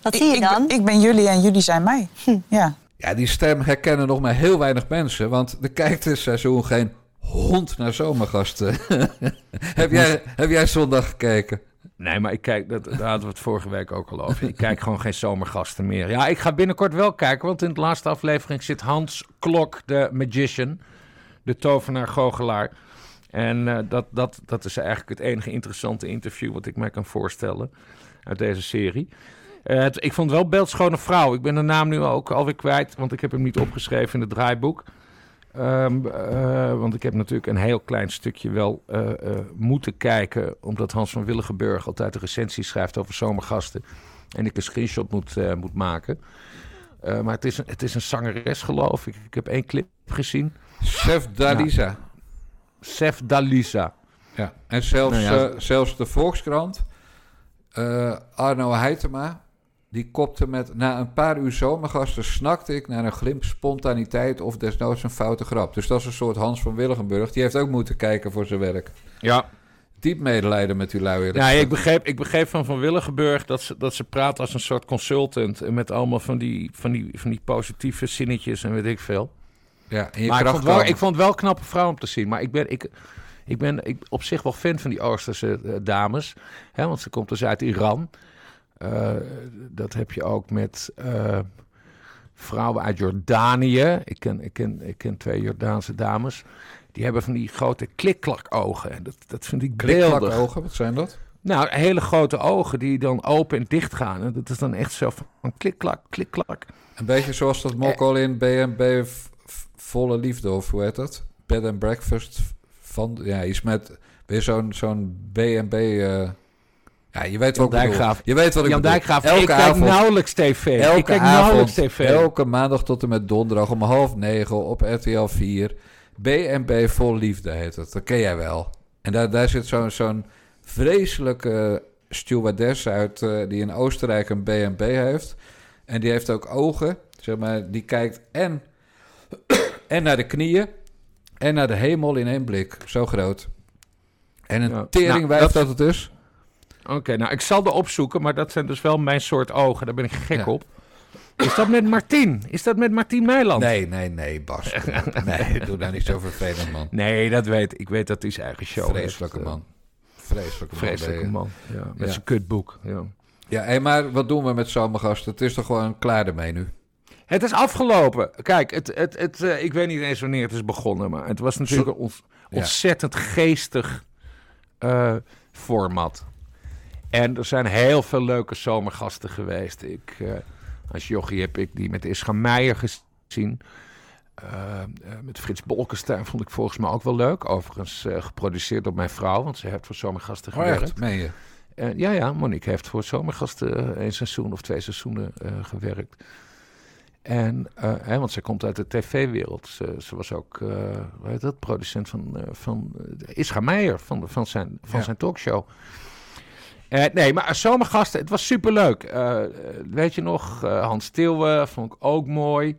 Wat ik, zie je ik dan? ben- Ik, ben jullie en jullie zijn mij. Ja. Ja, die stem herkennen nog maar heel weinig mensen. Want er kijkt dit seizoen geen hond naar zomergasten. <laughs> heb, jij, heb jij zondag gekeken? Nee, maar ik kijk, dat, daar hadden we het vorige week ook al over. Ik kijk gewoon geen zomergasten meer. Ja, ik ga binnenkort wel kijken, want in de laatste aflevering zit Hans Klok, de magician, de tovenaar goochelaar. En eh, dat, dat, dat is eigenlijk het enige interessante interview wat ik mij kan voorstellen uit deze serie. Eh, ik vond wel beeldschone vrouw. Ik ben de naam nu ook alweer kwijt, want ik heb hem niet opgeschreven in het draaiboek. Ehm, eh, want ik heb natuurlijk een heel klein stukje wel eh, eh, moeten kijken. Omdat Hans van Willigenburg altijd een recensie schrijft over zomergasten. En ik een screenshot moet, moet maken. Maar het is, een, het is een zangeres, geloof ik. Ik heb één clip gezien. Chef Dalisa. Sef Dalisa. Ja. En zelfs, Nou ja. zelfs de Volkskrant, Arno Heitema, die kopte met... Na een paar uur zomergasten snakte ik naar een glimp spontaniteit... of desnoods een foute grap. Dus dat is een soort Hans van Willigenburg. Die heeft ook moeten kijken voor zijn werk. Ja. Diep medelijden met die lui. Ja, ik begreep, ik begreep van Van Willigenburg dat ze, dat ze praat als een soort consultant. En met allemaal van die, van, die, van die positieve zinnetjes en weet ik veel. Ja, in je maar ik vond, wel, ik vond het wel een knappe vrouw om te zien. Maar ik ben, ik, ik ben ik, op zich wel fan van die Oosterse eh, dames. Hè, want ze komt dus uit Iran. Eh, dat heb je ook met eh, vrouwen uit Jordanië. Ik ken, ik, ken, ik ken twee Jordaanse dames. Die hebben van die grote klikklak-ogen. En dat, dat vind ik beeldig. Klikklakogen, wat zijn dat? Nou, hele grote ogen die dan open en dicht gaan. En dat is dan echt zo van klikklak, klikklak. Een beetje zoals dat mokkel in B&B Volle Liefde, of hoe heet dat? Bed and Breakfast van... Ja, iets met weer zo'n zo'n B&B... eh, ja, je weet wat Jan ik bedoel. Je weet wat ik Jan bedoel. Dijkgraaf, Elke ik kijk avond, nauwelijks tv. Elke ik kijk avond, nauwelijks tv. Elke maandag tot en met donderdag om half negen op RTL 4. B&B Vol Liefde heet het. Dat ken jij wel. En daar, daar zit zo'n zo'n vreselijke stewardess uit... eh, die in Oostenrijk een B&B heeft. En die heeft ook ogen. Zeg maar, die kijkt en, <coughs> en naar de knieën... en naar de hemel in één blik. Zo groot. En een Ja. teringwijf Nou, dat... het is. Oké, nou ik zal er opzoeken, maar dat zijn dus wel mijn soort ogen. Daar ben ik gek Ja. op. Is dat met Martien? Is dat met Martien Meiland? Nee, nee, nee, Bas. <laughs> nee, doe daar niet zo vervelend, man. Nee, dat weet ik. Ik weet dat hij zijn eigen show Vreselijke heeft. man. Vreselijke man. Vreselijke je. man. Ja, met Ja. zijn kutboek. Ja. Ja, hey, maar wat doen we met zomergasten? Het is toch gewoon klaar ermee nu? Het is afgelopen. Kijk, het, het, het, eh, ik weet niet eens wanneer het is begonnen, maar het was natuurlijk een ont- ontzettend geestig eh, format. En er zijn heel veel leuke zomergasten geweest. Ik, eh, als jochie heb ik die met Ischa Meijer gezien. Eh, met Frits Bolkestein vond ik volgens mij ook wel leuk. Overigens geproduceerd door mijn vrouw, want ze heeft voor zomergasten Oh, gewerkt. echt? Meen je? Ja, ja, Monique heeft voor zomergasten een seizoen of twee seizoenen gewerkt. En, hè, want zij komt uit de tv-wereld. Ze, ze was ook, hoe heet dat, producent van, van Ischa Meijer, van, van, zijn, van Ja. zijn talkshow. Eh, nee, maar als zomergasten, het was superleuk. Eh, eh, weet je nog, eh, Hans Tilwe vond ik ook mooi.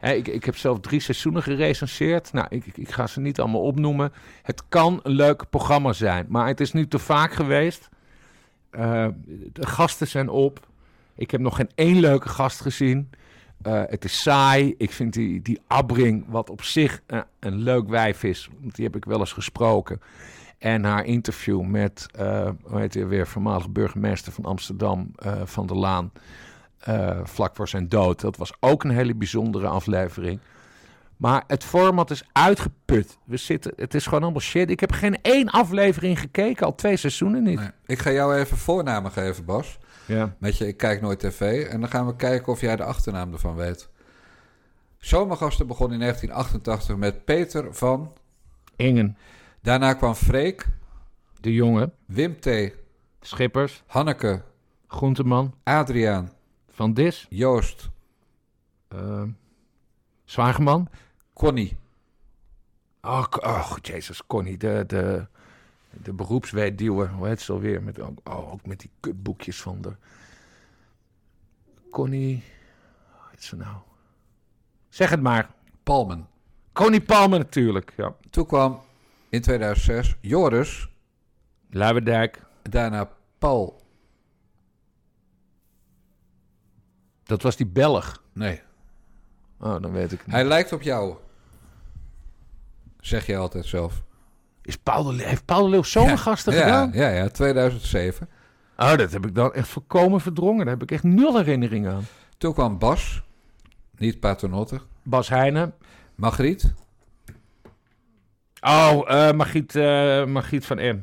Ik, ik heb zelf drie seizoenen gerecenseerd. Nou, ik, ik, ga ze niet allemaal opnoemen. Het kan een leuk programma zijn, maar het is nu te vaak geweest. Eh, de gasten zijn op. Ik heb nog geen één leuke gast gezien. Eh, het is saai. Ik vind die, die Abbring, wat op zich eh, een leuk wijf is, want die heb ik wel eens gesproken. En haar interview met, eh hoe heet hij weer, voormalig burgemeester van Amsterdam, eh, Van der Laan, eh, vlak voor zijn dood. Dat was ook een hele bijzondere aflevering. Maar het format is uitgeput. We zitten, het is gewoon allemaal shit. Ik heb geen één aflevering gekeken, al twee seizoenen niet. Nee. Ik ga jou even voornamen geven, Bas. Ja. Met je, ik kijk nooit tv. En dan gaan we kijken of jij de achternaam ervan weet. Zomergasten begon in 1988 met Peter van... Ingen, Daarna kwam Freek, de jongen, Wim T, Schippers, Hanneke, Groenteman, Adriaan, Van Dis, Joost, eh Zwageman. Connie. Oh, oh jezus, Connie, de, de, de hoe heet ze alweer? Met, ook- oh, ook met die kutboekjes van de... Connie, hoe heet ze nou? Zeg het maar. Palmen. Connie Palmer natuurlijk, ja. Toen kwam in 2006 Joris, Luiberdijk, daarna Paul. dat was die Belg. Nee, Oh, dan weet ik het. hij lijkt op jou. Zeg je altijd zelf. Is Paul de, heeft Paul de Leeuw zomergasten ja, gedaan? Ja, ja, 2007. Oh, dat heb ik dan echt volkomen verdrongen. Daar heb ik echt nul herinnering aan. Toen kwam Bas, niet paternotte. Bas Heijnen. Margriet, Oh, eh Margriet, Margriet van M.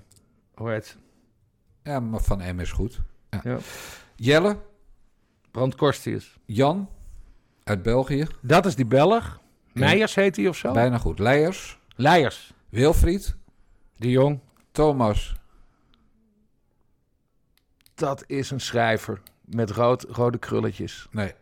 Hoe heet ja, maar van M is goed. Ja. Ja. Jelle, Brand Korstius. Jan uit België, Dat is die Belg. Meijers heet hij of zo? bijna goed. Leijers, Leijers. Wilfried, De Jong. Thomas, Dat is een schrijver met rood, rode krulletjes. nee,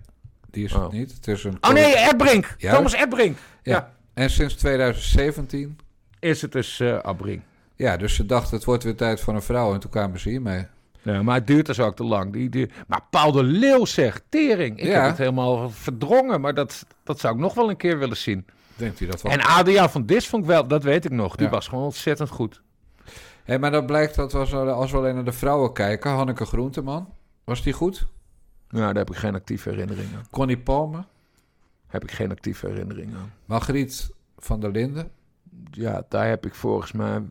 Die is Oh. het niet. Het is een Oh nee, Erdbrink. Juist. Thomas Erdbrink. Ja. Ja. En sinds 2017. Is het dus eh Abrink. Ja, dus ze dachten het wordt weer tijd voor een vrouw. En toen kwamen ze hiermee. Ja, maar het duurt dus ook te lang. Die, die... Maar Paul de Leeuw zegt, tering. Ik Ja. heb het helemaal verdrongen, maar dat, dat zou ik nog wel een keer willen zien. Denkt u dat wel? En Adriaan van Dis vond ik wel, dat weet ik nog. Die Ja. was gewoon ontzettend goed. Hé, maar dat blijkt dat als we, als we alleen naar de vrouwen kijken. Hanneke Groenteman. Was die goed? Nou, daar heb ik geen actieve herinnering aan. Connie Palme. Heb ik geen actieve herinnering aan. Margriet van der Linden. Ja, daar heb ik volgens mij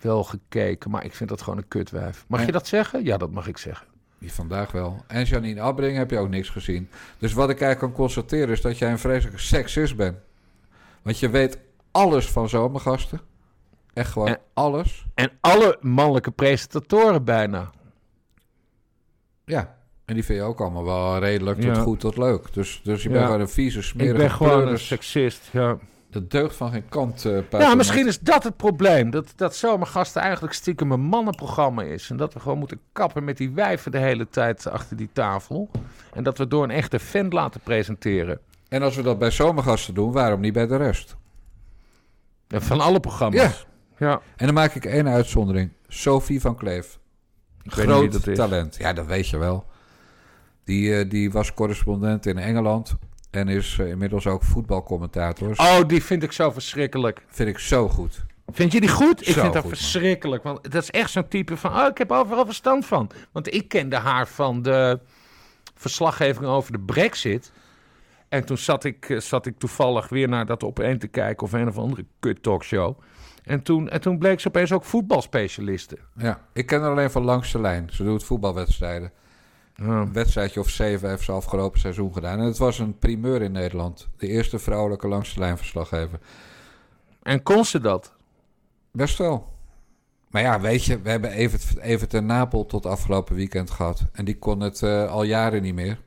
wel gekeken, maar ik vind dat gewoon een kutwijf. Mag En- je dat zeggen? Ja, dat mag ik zeggen. Die vandaag wel. En Janine Abbring heb je ook niks gezien. Dus wat ik eigenlijk kan constateren is dat jij een vreselijke seksist bent. Want je weet alles van zomergasten. Echt gewoon En- alles. En alle mannelijke presentatoren bijna. Ja. En die vind je ook allemaal wel redelijk tot Ja. goed tot leuk. Dus, dus je Ja. bent gewoon een vieze, smerige ik ben gewoon een seksist. Ja. Dat deugt van geen kant. eh ja, misschien is dat het probleem. Dat, dat zomergasten eigenlijk stiekem een mannenprogramma is. En dat we gewoon moeten kappen met die wijven de hele tijd achter die tafel. En dat we door een echte vent laten presenteren. En als we dat bij zomergasten doen, waarom niet bij de rest? Ja, van alle programma's. Ja. En dan maak ik één uitzondering. Sophie van Kleef. Ik Groot talent. Ja, dat weet je wel. Die, eh, die was correspondent in Engeland. En is eh, inmiddels ook voetbalcommentator. Oh, die vind ik zo verschrikkelijk. Vind ik zo goed. Vind je die goed? Ik Zo vind dat goed, man. verschrikkelijk. Want dat is echt zo'n type van... Oh, ik heb overal verstand van. Want ik kende haar van de verslaggeving over de brexit. En toen zat ik, eh, zat ik toevallig weer naar dat op één te kijken... of een of andere kut talkshow. En toen, en toen bleek ze opeens ook voetbalspecialiste. Ja, ik ken haar alleen van langs de lijn. Ze doet voetbalwedstrijden. Een wedstrijdje of zeven heeft ze afgelopen seizoen gedaan. En het was een primeur in Nederland. De eerste vrouwelijke langs de lijn verslaggever. En kon ze dat? Best wel. Maar ja, weet je, we hebben Evert, Evert en Napel tot afgelopen weekend gehad. En die kon het eh, al jaren niet meer.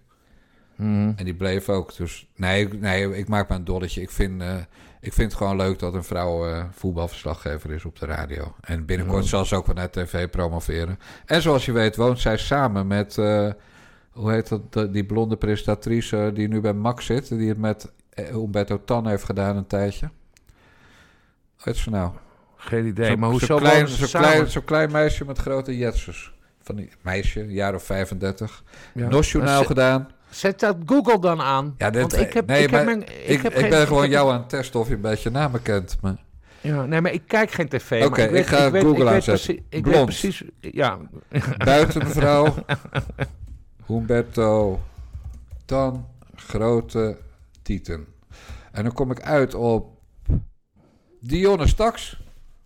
Mhm. En die bleef ook. Dus nee, nee ik maak me een dolletje. Ik vind, eh, ik vind het gewoon leuk dat een vrouw eh, voetbalverslaggever is op de radio. En binnenkort Ja. zal ze ook wel naar tv promoveren. En zoals je weet woont zij samen met... eh, hoe heet dat? Die blonde presentatrice die nu bij Max zit. Die het met eh, Humberto Tan heeft gedaan een tijdje. Hoe heet ze nou? Geen idee. Zo- maar hoezo Zo'n klein, zo klein, zo klein meisje met grote jetsers. Van die meisje, een jaar of 35. Ja. Ze- gedaan. Zet dat Google dan aan. Ja, dit, Want ik heb, nee, ik heb mijn- ik ik, heb ik geen- ben gewoon heb- jou aan het testen of je een beetje namen kent. Maar... Ja, nee, maar ik kijk geen tv. maar Oké, ik, weet, ik ga weet, Google ik weet aanzetten. precies, ik Blond. weet precies. Ja. Buitenvrouw. <laughs> Humberto. Dan grote tieten. En dan kom ik uit op Dionne Staks.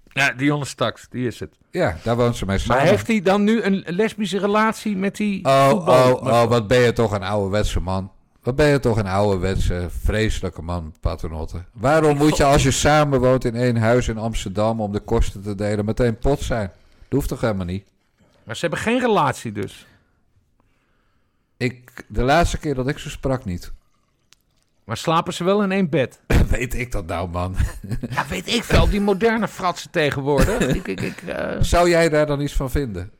Ja, Dionne Staks, die is het. Ja, daar woont ze mee samen. Maar heeft hij dan nu een lesbische relatie met die Oh, voetbal? oh, oh, wat ben je toch een ouderwetse man. Wat ben je toch een ouderwetse, vreselijke man, Paternotte. Waarom moet je als je samen woont in één huis in Amsterdam... om de kosten te delen, meteen pot zijn? Dat hoeft toch helemaal niet? Maar ze hebben geen relatie dus. Ik, de laatste keer dat ik ze sprak niet. Maar slapen ze wel in één bed? <laughs> Weet ik dat nou, man? <laughs> Ja, weet ik veel. Die moderne fratsen tegenwoordig. <laughs> ik, ik, ik, eh, Zou jij daar dan iets van vinden?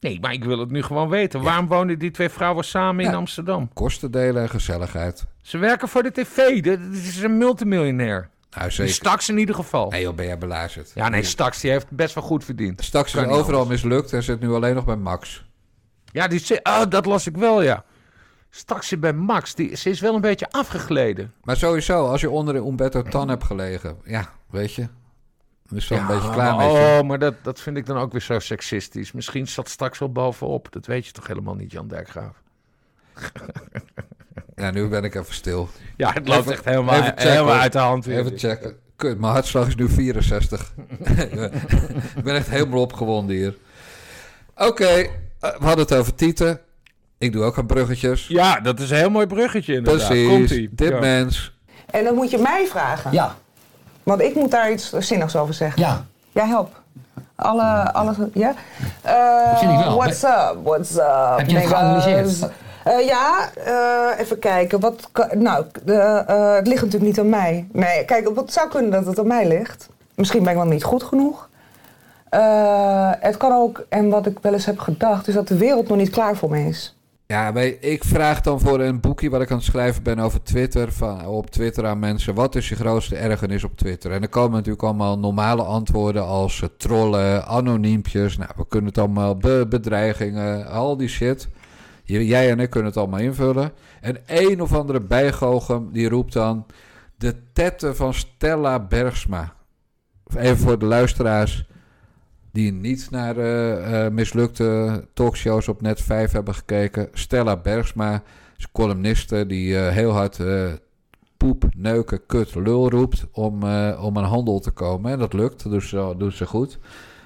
Nee, maar ik wil het nu gewoon weten. Waarom wonen die twee vrouwen samen in. Amsterdam? Kosten delen en gezelligheid. Ze werken voor de tv. Dit is een multimiljonair. Nou, zeker. Staks in ieder geval. Nee joh, ben jij belazerd. Ja, nee, Staks die heeft best wel goed verdiend. Staks is overal anders. mislukt en zit nu alleen nog bij Max. Ja, die, oh, dat las ik wel, ja. Straks bij Max. Die, ze is wel een beetje afgegleden. Maar sowieso, als je onder een Umberto Tan hebt gelegen... Ja, weet je... Is wel een beetje klaar maar, je. Oh, maar dat, dat vind ik dan ook weer zo seksistisch. Misschien zat straks wel bovenop. Dat weet je toch helemaal niet, Jan Dijkgraaf? <laughs> Ja, nu ben ik even stil. Ja, het loopt Even- echt helemaal, helemaal uit de hand weer. Even checken. Kut, mijn hartslag is nu 64. <laughs> ik ben echt helemaal opgewonden hier. Oké, eh, we hadden het over Tieten. Ik doe ook aan bruggetjes. Ja, dat is een heel mooi bruggetje inderdaad. Precies, Komt-ie. dit Ja. mens. En dan moet je mij vragen. Ja, Want ik moet daar iets zinnigs over zeggen. ja. Ja, help. Alle, alles, ja? Eh, wel. What's up, what's up, Heb je het geanalyseerd? Eh, ja, eh, even kijken. Wat, kan- nou, de, eh, het ligt natuurlijk niet aan mij. Nee, kijk, het zou kunnen dat het aan mij ligt. Misschien ben ik wel niet goed genoeg. Eh, het kan ook, en wat ik wel eens heb gedacht, is dat de wereld nog niet klaar voor me is. Ja, ik vraag dan voor een boekje wat ik aan het schrijven ben over Twitter. Van, op Twitter aan mensen. Wat is je grootste ergernis op Twitter? En er komen natuurlijk allemaal normale antwoorden als eh, trollen, anoniempjes. Nou, we kunnen het allemaal, be- bedreigingen, al die shit. Jij en ik kunnen het allemaal invullen. En een of andere bijgoochem die roept dan... De tetten van Stella Bergsma. Even voor de luisteraars die niet naar eh, eh, mislukte talkshows op Net 5 hebben gekeken. Stella Bergsma is columniste die eh, heel hard poep, neuken, kut, lul roept om, om aan handel te komen. En dat lukt, dat doet ze, goed.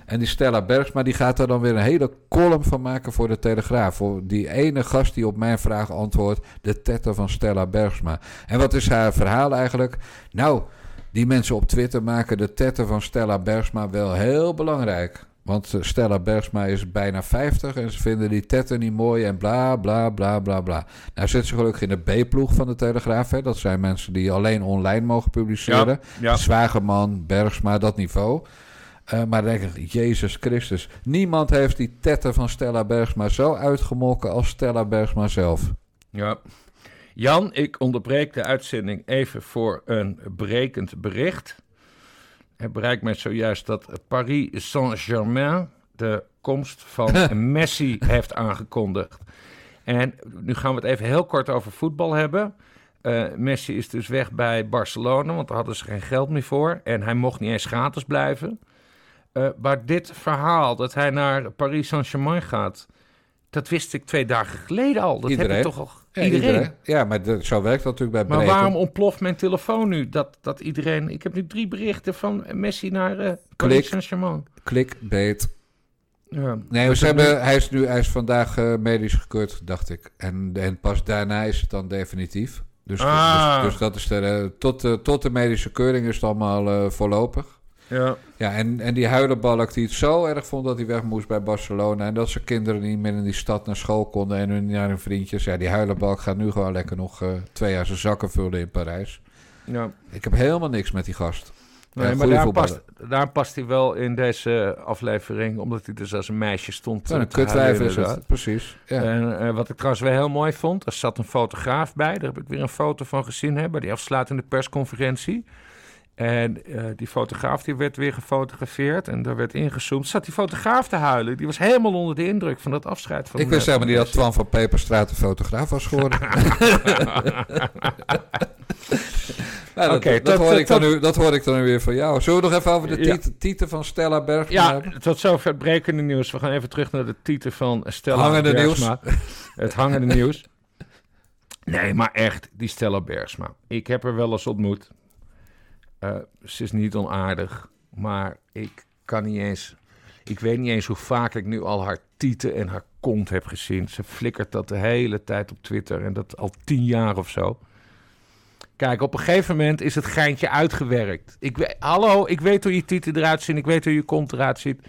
En die Stella Bergsma die gaat er dan weer een hele column van maken voor de Telegraaf. Voor die ene gast die op mijn vraag antwoordt, de tetter van Stella Bergsma. En wat is haar verhaal eigenlijk? Nou, die mensen op Twitter maken de tetter van Stella Bergsma wel heel belangrijk. Want eh, Stella Bergsma is bijna 50 en ze vinden die tetter niet mooi en bla bla bla bla bla. Nou zit ze gelukkig in de B-ploeg van de Telegraaf. Hè. Dat zijn mensen die alleen online mogen publiceren. Ja, ja. Zwageman, Bergsma, dat niveau. Eh, maar dan denk ik, Jezus Christus. Niemand heeft die tetter van Stella Bergsma zo uitgemokken als Stella Bergsma zelf. Ja. Jan, ik onderbreek de uitzending even voor een brekend bericht. Het bereikt mij zojuist dat Paris Saint-Germain de komst van <laughs> Messi heeft aangekondigd. En nu gaan we het even heel kort over voetbal hebben. Eh, Messi is dus weg bij Barcelona, want daar hadden ze geen geld meer voor. En hij mocht niet eens gratis blijven. Eh, maar dit verhaal dat hij naar Paris Saint-Germain gaat, dat wist ik twee dagen geleden al. Dat heb ik toch al. Ja, iedereen. Ja, maar de- zo werkt dat natuurlijk bij Maar breken. waarom ontploft mijn telefoon nu? Dat, dat iedereen. Ik heb nu drie berichten van Messi naar eh Klik. Saint-Germain. Clickbait. Ja. Nee, Dus ze hebben, hij, is nu, hij is vandaag eh, medisch gekeurd, dacht ik. En, en pas daarna is het dan definitief. Dus, Ah. dus, dus dat is de, eh, tot, de, tot de medische keuring is het allemaal voorlopig. Ja. Ja, en, en die huilenbalk die het zo erg vond dat hij weg moest bij Barcelona... en dat zijn kinderen niet meer in die stad naar school konden en hun, naar hun vriendjes... ja, die huilenbalk gaat nu gewoon lekker nog eh, twee jaar zijn zakken vullen in Parijs. ja. Ik heb helemaal niks met die gast. Nee, maar daar past, daar past hij wel in deze aflevering, omdat hij dus als een meisje stond. Ja, eh, een te huilen, kutwijf is het, precies. Ja. En eh, wat ik trouwens wel heel mooi vond, er zat een fotograaf bij. Daar heb ik weer een foto van gezien hè, bij die afsluitende persconferentie. En eh, die fotograaf die werd weer gefotografeerd en daar werd ingezoomd. Zat die fotograaf te huilen. Die was helemaal onder de indruk van dat afscheid van Ik wist helemaal niet dat. Twan van Peperstraat de fotograaf was geworden. <laughs> <laughs> Dat, Oké, dat, hoor ik dan nu, dat hoor ik dan nu weer van jou. Zullen we nog even over de Ja. titel, van Stella Bergman Ja, hebben? tot zover het brekende nieuws. We gaan even terug naar de titel van Stella Hangende Bergsma. <laughs> Het hangende nieuws. Nee, maar echt, die Stella Bergsma. Ik heb haar wel eens ontmoet. Eh, ze is niet onaardig, maar ik kan niet eens... Ik weet niet eens hoe vaak ik nu al haar tieten en haar kont heb gezien. Ze flikkert dat de hele tijd op Twitter en dat al tien jaar of zo. Kijk, op een gegeven moment is het geintje uitgewerkt. Ik weet, hallo, ik weet hoe je tieten eruit zien. Ik weet hoe je kont eruit ziet.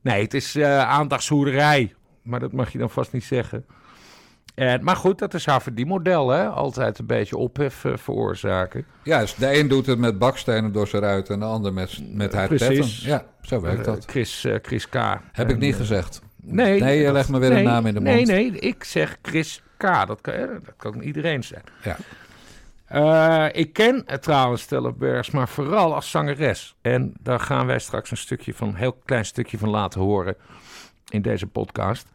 Nee, het is eh aandachtshoerderij. Maar dat mag je dan vast niet zeggen. En, maar goed, dat is haar verdienmodel, hè? Altijd een beetje ophef eh, veroorzaken. Ja, dus de een doet het met bakstenen door zijn ruit en de ander met, met haar Precies. tetten. Ja, zo werkt Eh, dat. Chris, eh, Chris K. Heb ik niet eh, gezegd. Nee, Nee, je legt me weer een nee, naam in de Nee, mond. nee, ik zeg Chris K. Dat kan, eh, dat kan iedereen zijn. Ja. Eh, ik ken eh, trouwens Stella Bergs, maar vooral als zangeres. En daar gaan wij straks een stukje van, een heel klein stukje van laten horen in deze podcast.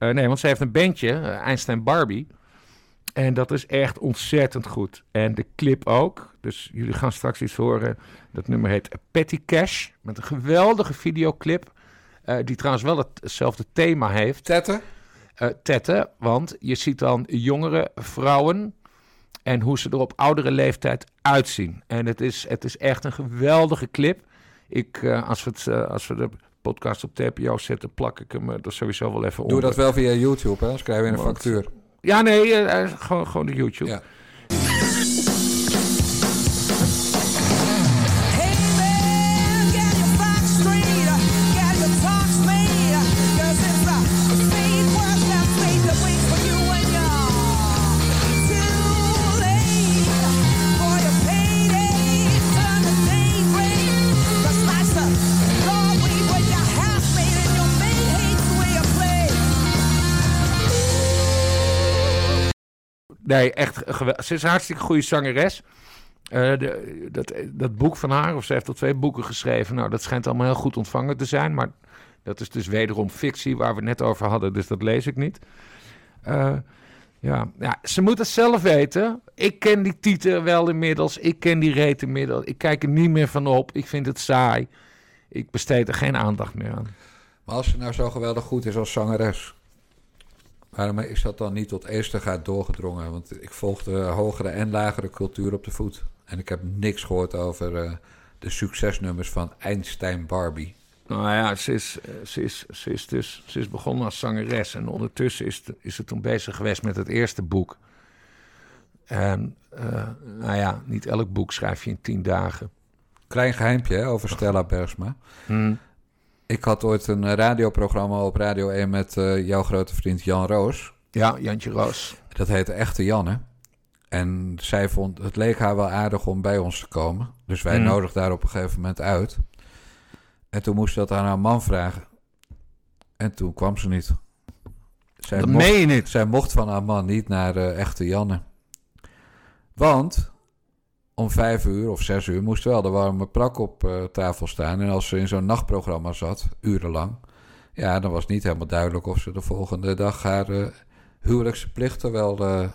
Eh, nee, want ze heeft een bandje, eh, Einstein Barbie. En dat is echt ontzettend goed. En de clip ook. Dus jullie gaan straks iets horen. Dat nummer heet Petty Cash. Met een geweldige videoclip. eh, die trouwens wel hetzelfde thema heeft. Tetten? Eh, tetten, want je ziet dan jongere vrouwen en hoe ze er op oudere leeftijd uitzien. En het is, het is echt een geweldige clip. Ik, als, we het, als we de podcast op TPO zetten, plak ik hem eh, er sowieso wel even Doe onder. dat wel via YouTube, hè? krijgen we een Want- factuur. Ja, nee, eh, eh, gewoon, gewoon de YouTube. Ja. Nee, echt geweldig. Ze is een hartstikke goede zangeres. Eh, de, dat, dat boek van haar, of ze heeft al twee boeken geschreven. Nou, dat schijnt allemaal heel goed ontvangen te zijn. Maar dat is dus wederom fictie waar we net over hadden. Dus dat lees ik niet. Eh, ja, ja, ze moet het zelf weten. Ik ken die titel wel inmiddels. Ik ken die reet inmiddels. Ik kijk er niet meer van op. Ik vind het saai. Ik besteed er geen aandacht meer aan. Maar als ze nou zo geweldig goed is als zangeres, waarom is dat dan niet tot eerste gaat doorgedrongen? Want ik volg de hogere en lagere cultuur op de voet. En ik heb niks gehoord over eh, de succesnummers van Einstein Barbie. Nou ja, ze is, eh, ze is, ze is, dus, ze is begonnen als zangeres. En ondertussen is, is ze toen bezig geweest met het eerste boek. En eh, nou ja, niet elk boek schrijf je in tien dagen. Klein geheimpje hè, over Stella Bergsma. Hmm. Ik had ooit een eh, radioprogramma op Radio 1 met eh, jouw grote vriend Jan Roos. Ja, Jantje Roos. Dat heette Echte Janne. En zij vond, het leek haar wel aardig om bij ons te komen. Dus wij Mm. nodigden haar op een gegeven moment uit. En toen moest ze dat aan haar man vragen. En toen kwam ze niet. Zij Dat mocht, meen je niet. Zij mocht van haar man niet naar eh, Echte Janne. Want om vijf uur of zes uur moest wel de warme prak op eh, tafel staan. En als ze in zo'n nachtprogramma zat, urenlang... ja, dan was niet helemaal duidelijk of ze de volgende dag haar eh, huwelijkse plichten wel eh,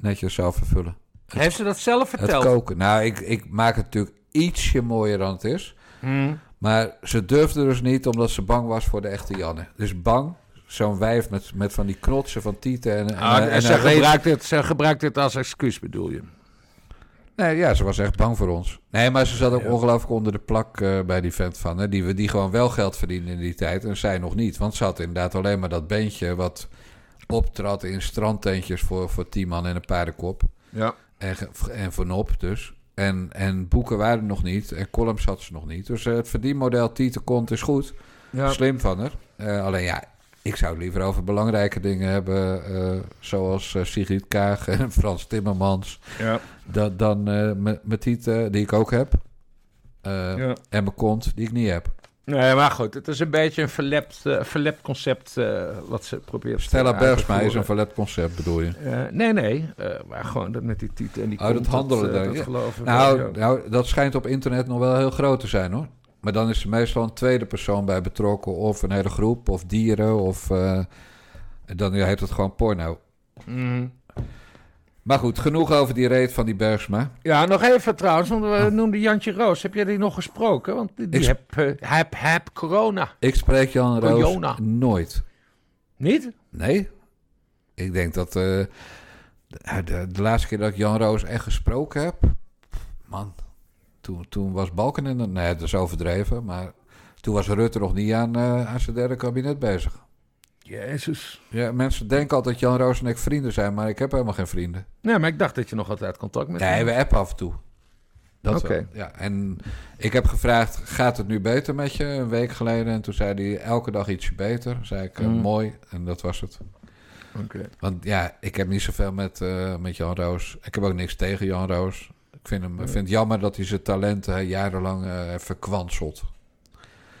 netjes zou vervullen. Heeft ze dat zelf Het verteld? koken. Nou, ik, ik maak het natuurlijk ietsje mooier dan het is. Hmm. Maar ze durfde dus niet omdat ze bang was voor de echte Janne. Dus bang, zo'n wijf met, met van die knotsen van tieten en, en, Ah, en ze, gebruikt het, ze gebruikt het als excuus, bedoel je? Nee, ja, ze was echt bang voor ons. Nee, maar ze zat ook ongelooflijk onder de plak eh, bij die vent van... Hè, die, we- die gewoon wel geld verdienen in die tijd en zij nog niet. Want ze had inderdaad alleen maar dat beentje wat optrad in strandtentjes voor, voor tien man en een paardenkop. Ja. En, en voor nop dus. En, en boeken waren er nog niet en columns had ze nog niet. Dus eh, het verdienmodel Tieten Kont is goed. Ja. Slim van haar. Eh, alleen ja, ik zou het liever over belangrijke dingen hebben... eh, zoals eh, Sigrid Kaag en <laughs> Frans Timmermans... Ja. Da- dan eh, mijn tieten, die ik ook heb. Ja. En mijn kont, die ik niet heb. Nee, maar goed, het is een beetje een verlept, verlept concept wat ze probeert Stella Bergsma is een verlet concept, bedoel je? Nee, nee, maar gewoon dat met die titel en die Oh, dat kont, handelen eh, daar. dat ja. geloven nou, nou, dat schijnt op internet nog wel heel groot te zijn, hoor. Maar dan is er meestal een tweede persoon bij betrokken... of een hele groep, of dieren, of... en dan heet het gewoon porno. Mhm. Maar goed, genoeg over die reet van die Bergsma. Ja, nog even trouwens, want we noemden Jantje Roos. Heb jij die nog gesproken? Want die, Ik- heb, eh, heb, heb corona. Ik spreek Jan Roos nooit. Niet? Nee. Ik denk dat eh, de, de, de laatste keer dat ik Jan Roos echt gesproken heb... Man, toen, toen was Balkenende... Nee, dat is overdreven, maar... Toen was Rutte nog niet aan, eh, aan zijn derde kabinet bezig. Jezus. Ja, mensen denken altijd dat Jan Roos en ik vrienden zijn... maar ik heb helemaal geen vrienden. Nee, maar ik dacht dat je nog altijd contact met Nee, we appen af en toe. Dat Oké. wel. Ja, en ik heb gevraagd, gaat het nu beter met je? Een week geleden. En toen zei hij, elke dag ietsje beter. zei ik, eh, Mm. mooi. En dat was het. Oké. Want ja, ik heb niet zoveel met, eh, met Jan Roos. Ik heb ook niks tegen Jan Roos. Ik vind, hem, ik vind het jammer dat hij zijn talenten jarenlang eh heeft verkwanselt.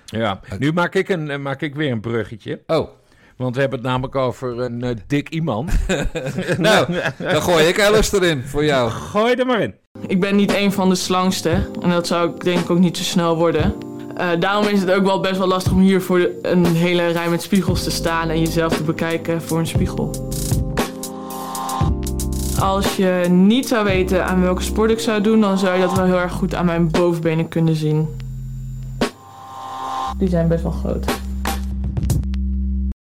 Ja, nu maak ik, een, eh, maak ik weer een bruggetje. Oh. Want we hebben het namelijk over een eh, dik iemand. <laughs> <laughs> nou, dan gooi ik Alice erin voor jou. Gooi er maar in. Ik ben niet een van de slangste. En dat zou ik denk ik ook niet zo snel worden. Eh, daarom is het ook wel best wel lastig om hier voor de- een hele rij met spiegels te staan en jezelf te bekijken voor een spiegel. Als je niet zou weten aan welke sport ik zou doen, dan zou je dat wel heel erg goed aan mijn bovenbenen kunnen zien. Die zijn best wel groot.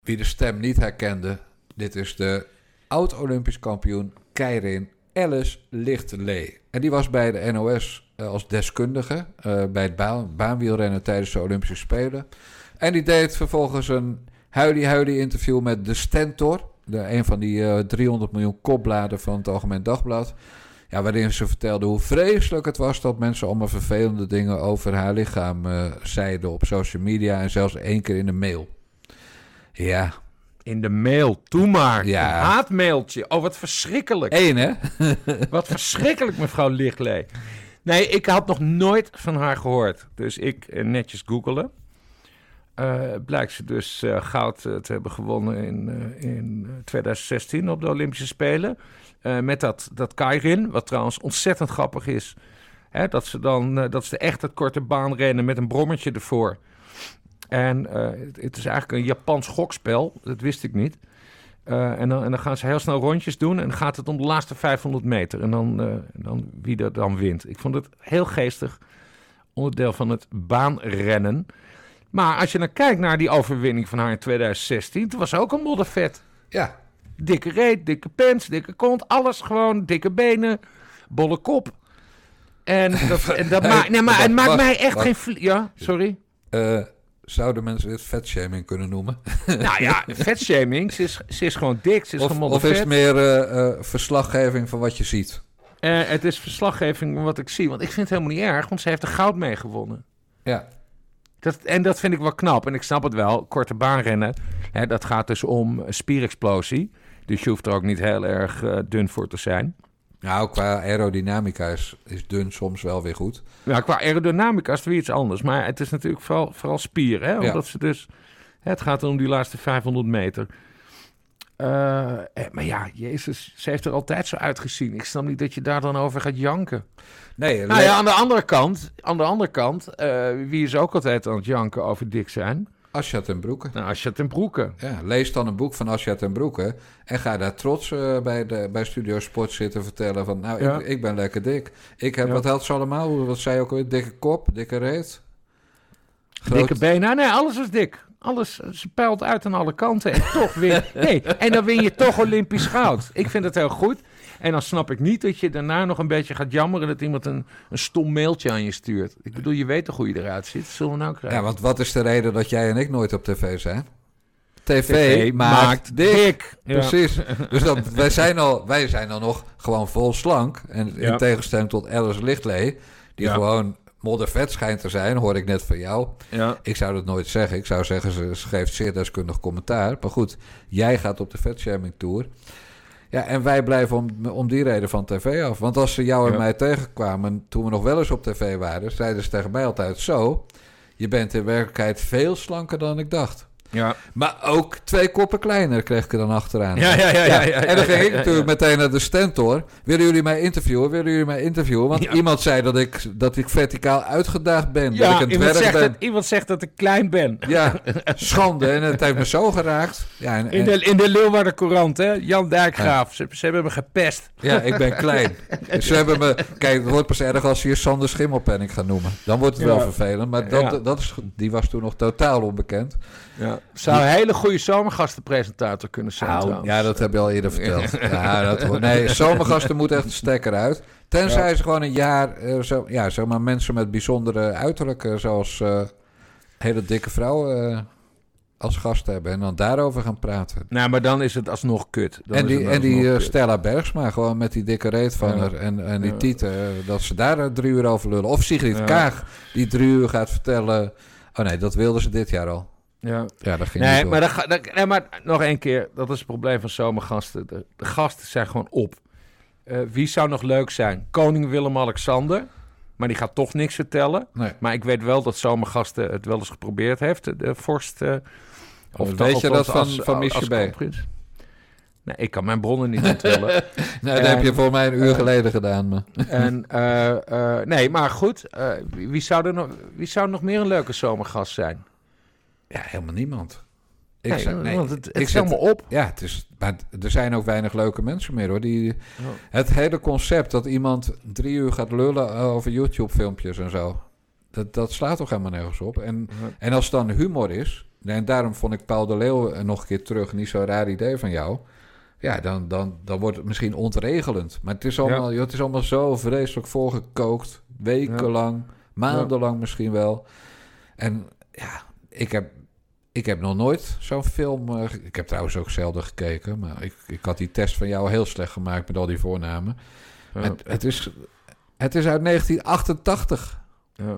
Wie de stem niet herkende, dit is de oud-Olympisch kampioen Keirin Alice Lichterlee. En die was bij de NOS eh, als deskundige eh, bij het baan, baanwielrennen tijdens de Olympische Spelen. En die deed vervolgens een huilie-huilie interview met de Stentor, de, een van die eh, 300 miljoen kopbladen van het Algemeen Dagblad. Ja, waarin ze vertelde hoe vreselijk het was dat mensen allemaal vervelende dingen over haar lichaam eh, zeiden op social media en zelfs één keer in de mail. Ja. In de mail, doe maar. Ja. Een haatmailtje. Oh, wat verschrikkelijk. Eén, hè? <laughs> wat verschrikkelijk, mevrouw Lichtlee. Nee, ik had nog nooit van haar gehoord. Dus ik eh, netjes googelen. Eh, blijkt ze dus eh, goud eh, te hebben gewonnen in, in 2016 op de Olympische Spelen. Met dat, dat Kairin, wat trouwens ontzettend grappig is. Hè, dat, ze dan, dat ze echt het korte baan rennen met een brommertje ervoor. En het, is eigenlijk een Japans gokspel, dat wist ik niet. En, dan, en dan gaan ze heel snel rondjes doen en dan gaat het om de laatste 500 meter. En dan, dan wie er dan wint. Ik vond het heel geestig onderdeel van het baanrennen. Maar als je dan kijkt naar die overwinning van haar in 2016, toen was ze ook een moddervet. Ja. Dikke reet, dikke pens, dikke kont, alles gewoon, dikke benen, bolle kop. En <laughs> dat, en dat maakt, nee, maar het maakt Wacht, mij echt wacht. geen... vlie- Ja, sorry. Eh, zouden mensen dit vetshaming kunnen noemen? <laughs> Nou ja, vetshaming, ze is, ze is gewoon dik, ze is of, gewoon of is moddervet. het meer eh, eh, verslaggeving van wat je ziet? Het is verslaggeving van wat ik zie. Want ik vind het helemaal niet erg, want ze heeft er goud mee gewonnen. Ja. Dat, en dat vind ik wel knap. En ik snap het wel, korte baanrennen. Hè, dat gaat dus om spierexplosie. Dus je hoeft er ook niet heel erg eh, dun voor te zijn. Nou, qua aerodynamica is, is dun soms wel weer goed. Ja, qua aerodynamica is het weer iets anders. Maar het is natuurlijk vooral, vooral spier. Hè? Omdat ze dus... Het gaat om die laatste 500 meter. Eh, eh, maar ja, Jezus, ze heeft er altijd zo uitgezien. Ik snap niet dat je daar dan over gaat janken. Nee, nou ja, aan de andere kant, aan de andere kant eh, wie is ook altijd aan het janken over dik zijn? Asja ten Broeke. Nou, Asja ten Broeke. Ja, lees dan een boek van Asja ten Broeke en ga daar trots bij, de, bij Studio Sport zitten vertellen van... Nou, Ja. ik, ik ben lekker dik. Ik heb, Ja. wat had ze allemaal? Wat zei je ook alweer? Dikke kop, dikke reet. Groot- Dikke benen. Nee, alles is dik. Alles ze peilt uit aan alle kanten. En toch win Nee, en dan win je toch Olympisch goud. Ik vind het heel goed. En dan snap ik niet dat je daarna nog een beetje gaat jammeren dat iemand een, een stom mailtje aan je stuurt. Ik bedoel, je weet toch hoe je eruit ziet. Zullen we nou krijgen? Ja, want wat is de reden dat jij en ik nooit op tv zijn? TV, TV maakt, maakt dik. dik. Ja. Precies. <laughs> Dus dat, wij, zijn al, wij zijn dan nog gewoon vol slank. En in Ja. tegenstelling tot Alice Lichtlee, die Ja. gewoon moddervet schijnt te zijn, hoor ik net van jou. Ja. Ik zou dat nooit zeggen. Ik zou zeggen, ze, geeft zeer deskundig commentaar. Maar goed, jij gaat op de vetshaming tour. Ja, en wij blijven om, om die reden van tv af. Want als ze jou en Ja. mij tegenkwamen toen we nog wel eens op tv waren, zeiden ze tegen mij altijd zo. Je bent in werkelijkheid veel slanker dan ik dacht. Ja. Maar ook twee koppen kleiner kreeg ik er dan achteraan. Ja, ja, ja, ja, ja, en dan ging ik natuurlijk meteen naar de stentor. Willen jullie mij interviewen? Willen jullie mij interviewen? Want iemand zei dat ik, dat ik verticaal uitgedaagd ben. dat ik een iemand zegt, ben. dat, iemand zegt dat ik klein ben. Ja, <laughs> schande. En het heeft me zo geraakt. Ja, en, In de, in de Leeuwarden Courant, hè? Jan Dijkgraaf. Ze, ze hebben me gepest. ja, ik ben klein. <laughs> Ze hebben me... Kijk, het wordt pas erg als ze je Sander Schimmelpenning gaan noemen. Dan wordt het wel vervelend. Maar dat, dat is, die was toen nog totaal onbekend. Ja. Zou een hele goede zomergastenpresentator kunnen zijn Nou, ja, dat heb je al eerder verteld. <laughs> Ja, dat, nee, zomergasten moeten echt de stekker uit. Tenzij Ja. ze gewoon een jaar, eh, zo, ja, zeg maar mensen met bijzondere uiterlijke, zoals eh, hele dikke vrouwen eh, als gast hebben. En dan daarover gaan praten. Nou, maar dan is het alsnog kut. Dan en die, en die kut. Stella Bergsma, gewoon met die dikke reet van Ja. haar en, en die Ja. tieten, dat ze daar drie uur over lullen. Of Sigrid Ja. Kaag, die drie uur gaat vertellen... Oh nee, dat wilden ze dit jaar al. Ja. Ja, dat ging Nee, maar, dat, nee, maar nog één keer. Dat is het probleem van zomergasten. De, de gasten zijn gewoon op. Eh, wie zou nog leuk zijn? Koning Willem-Alexander. Maar die gaat toch niks vertellen. Nee. Maar ik weet wel dat zomergasten het wel eens geprobeerd heeft. De, de vorst. eh, Of weet je dat van, als- van B? kroonprins. Nee, ik kan mijn bronnen niet onthullen. <laughs> Nee, dat heb je voor mij een uur eh, geleden gedaan. Maar. En, eh, eh, nee, maar goed. eh, wie, wie zou er nog, wie zou nog meer een leuke zomergast zijn? Ja, helemaal niemand. Ik Nee, want het- het zet- allemaal op. Ja, het is, maar er zijn ook weinig leuke mensen meer hoor. Die, Oh. Het hele concept dat iemand drie uur gaat lullen over YouTube-filmpjes en zo. Dat, dat slaat toch helemaal nergens op. En, en als het dan humor is. En daarom vond ik Paul de Leeuw nog een keer terug. Niet zo'n raar idee van jou. Ja, dan, dan, dan wordt het misschien ontregelend. Maar het is allemaal, het is allemaal zo vreselijk voorgekookt. Wekenlang, maandenlang misschien wel. En ja, ik heb, ik heb nog nooit zo'n film... eh, ik heb trouwens ook zelden gekeken. Maar ik, ik had die test van jou heel slecht gemaakt met al die voornamen. Ja. Het, het, is, het is uit 1988. Ja.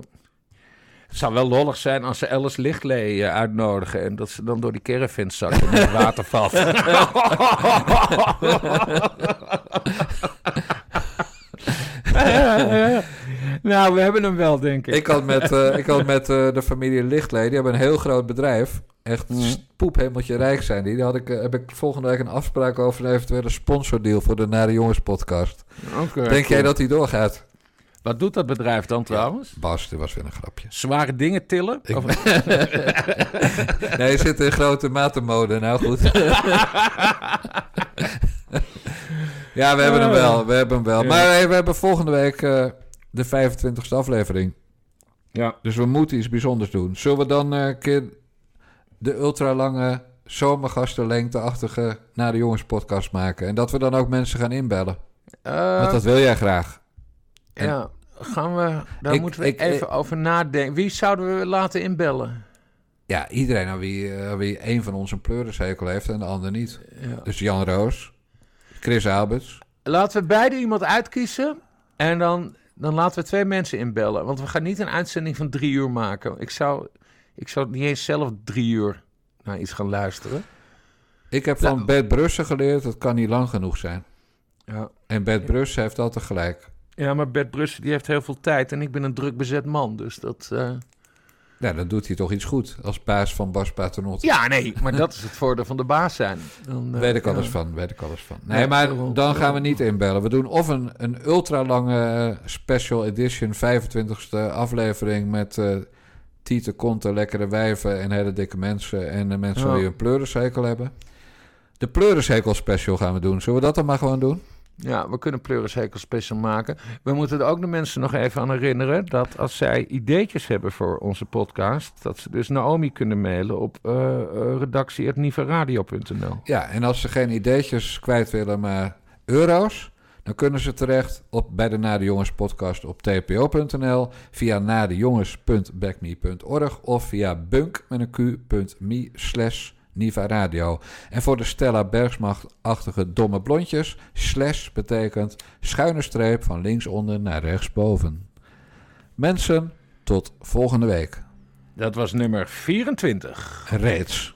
Het zou wel lollig zijn als ze Alice Lichtlee eh, uitnodigen... en dat ze dan door die caravan zakken en in het water valt. <laughs> <laughs> <laughs> <laughs> nou we hebben hem wel, denk ik. Ik had met, eh, ik had <laughs> met eh, de familie Lichtley, die hebben een heel groot bedrijf. Echt Mm. poephemeltje rijk zijn die. Daar had ik, eh, heb ik volgende week een afspraak over een eventuele sponsordeal voor de Nare Jongens podcast. Oké, Denk jij dat die doorgaat? Wat doet dat bedrijf dan trouwens? Bas, dit was weer een grapje. Zware dingen tillen? Ik- Of- <laughs> nee, je zit in grote matenmode. Nou goed. ja, we hebben hem wel. We hebben hem wel. Maar hey, we hebben volgende week eh, de 25e aflevering. Ja. Dus we moeten iets bijzonders doen. Zullen we dan eh, een keer de ultralange zomergastenlengteachtige naar de jongens podcast maken? En dat we dan ook mensen gaan inbellen. Eh, Want dat wil jij graag. En- ja, gaan we... Daar Ik- moeten we ik- even ik- over nadenken. Wie zouden we laten inbellen? Ja, iedereen aan wie, eh, aan wie een van ons een heeft en de ander niet. Ja. Dus Jan Roos, Chris Alberts. Laten we beide iemand uitkiezen. En dan, dan laten we twee mensen inbellen. Want we gaan niet een uitzending van drie uur maken. Ik zou, ik zou niet eens zelf drie uur naar iets gaan luisteren. Ik heb van Nou. Bert Brussen geleerd, het kan niet lang genoeg zijn. Ja. En Bert Brussen heeft altijd gelijk. Ja, maar Bert Brussen die heeft heel veel tijd. En ik ben een druk bezet man. Dus dat... eh, Ja, dan doet hij toch iets goed als baas van Bas Paternotte. Ja, nee, maar dat is het voordeel van de baas zijn. Dan, eh, weet ik ja. alles van, weet ik alles van. Nee, Ja, maar dan gaan we niet inbellen. We doen of een, een ultra lange special edition 25e aflevering met eh tieten, konten, lekkere wijven en hele dikke mensen en de mensen Ja. die een pleurishekel hebben. De pleurishekel special gaan we doen. Zullen we dat dan maar gewoon doen? Ja, we kunnen Pleurishekel special maken. We moeten er ook de mensen nog even aan herinneren... dat als zij ideetjes hebben voor onze podcast... dat ze dus Naomi kunnen mailen op uh. Ja, en als ze geen ideetjes kwijt willen, maar euro's... dan kunnen ze terecht op, bij de Nade Jongens podcast op tpo.nl... via nadejongens.backme.org of via bunk met een q.me slash Niva Radio. En voor de Stella Bergsmacht-achtige domme blondjes... slash betekent schuine streep van linksonder naar rechtsboven. Mensen, tot volgende week. Dat was nummer 24. Reeds.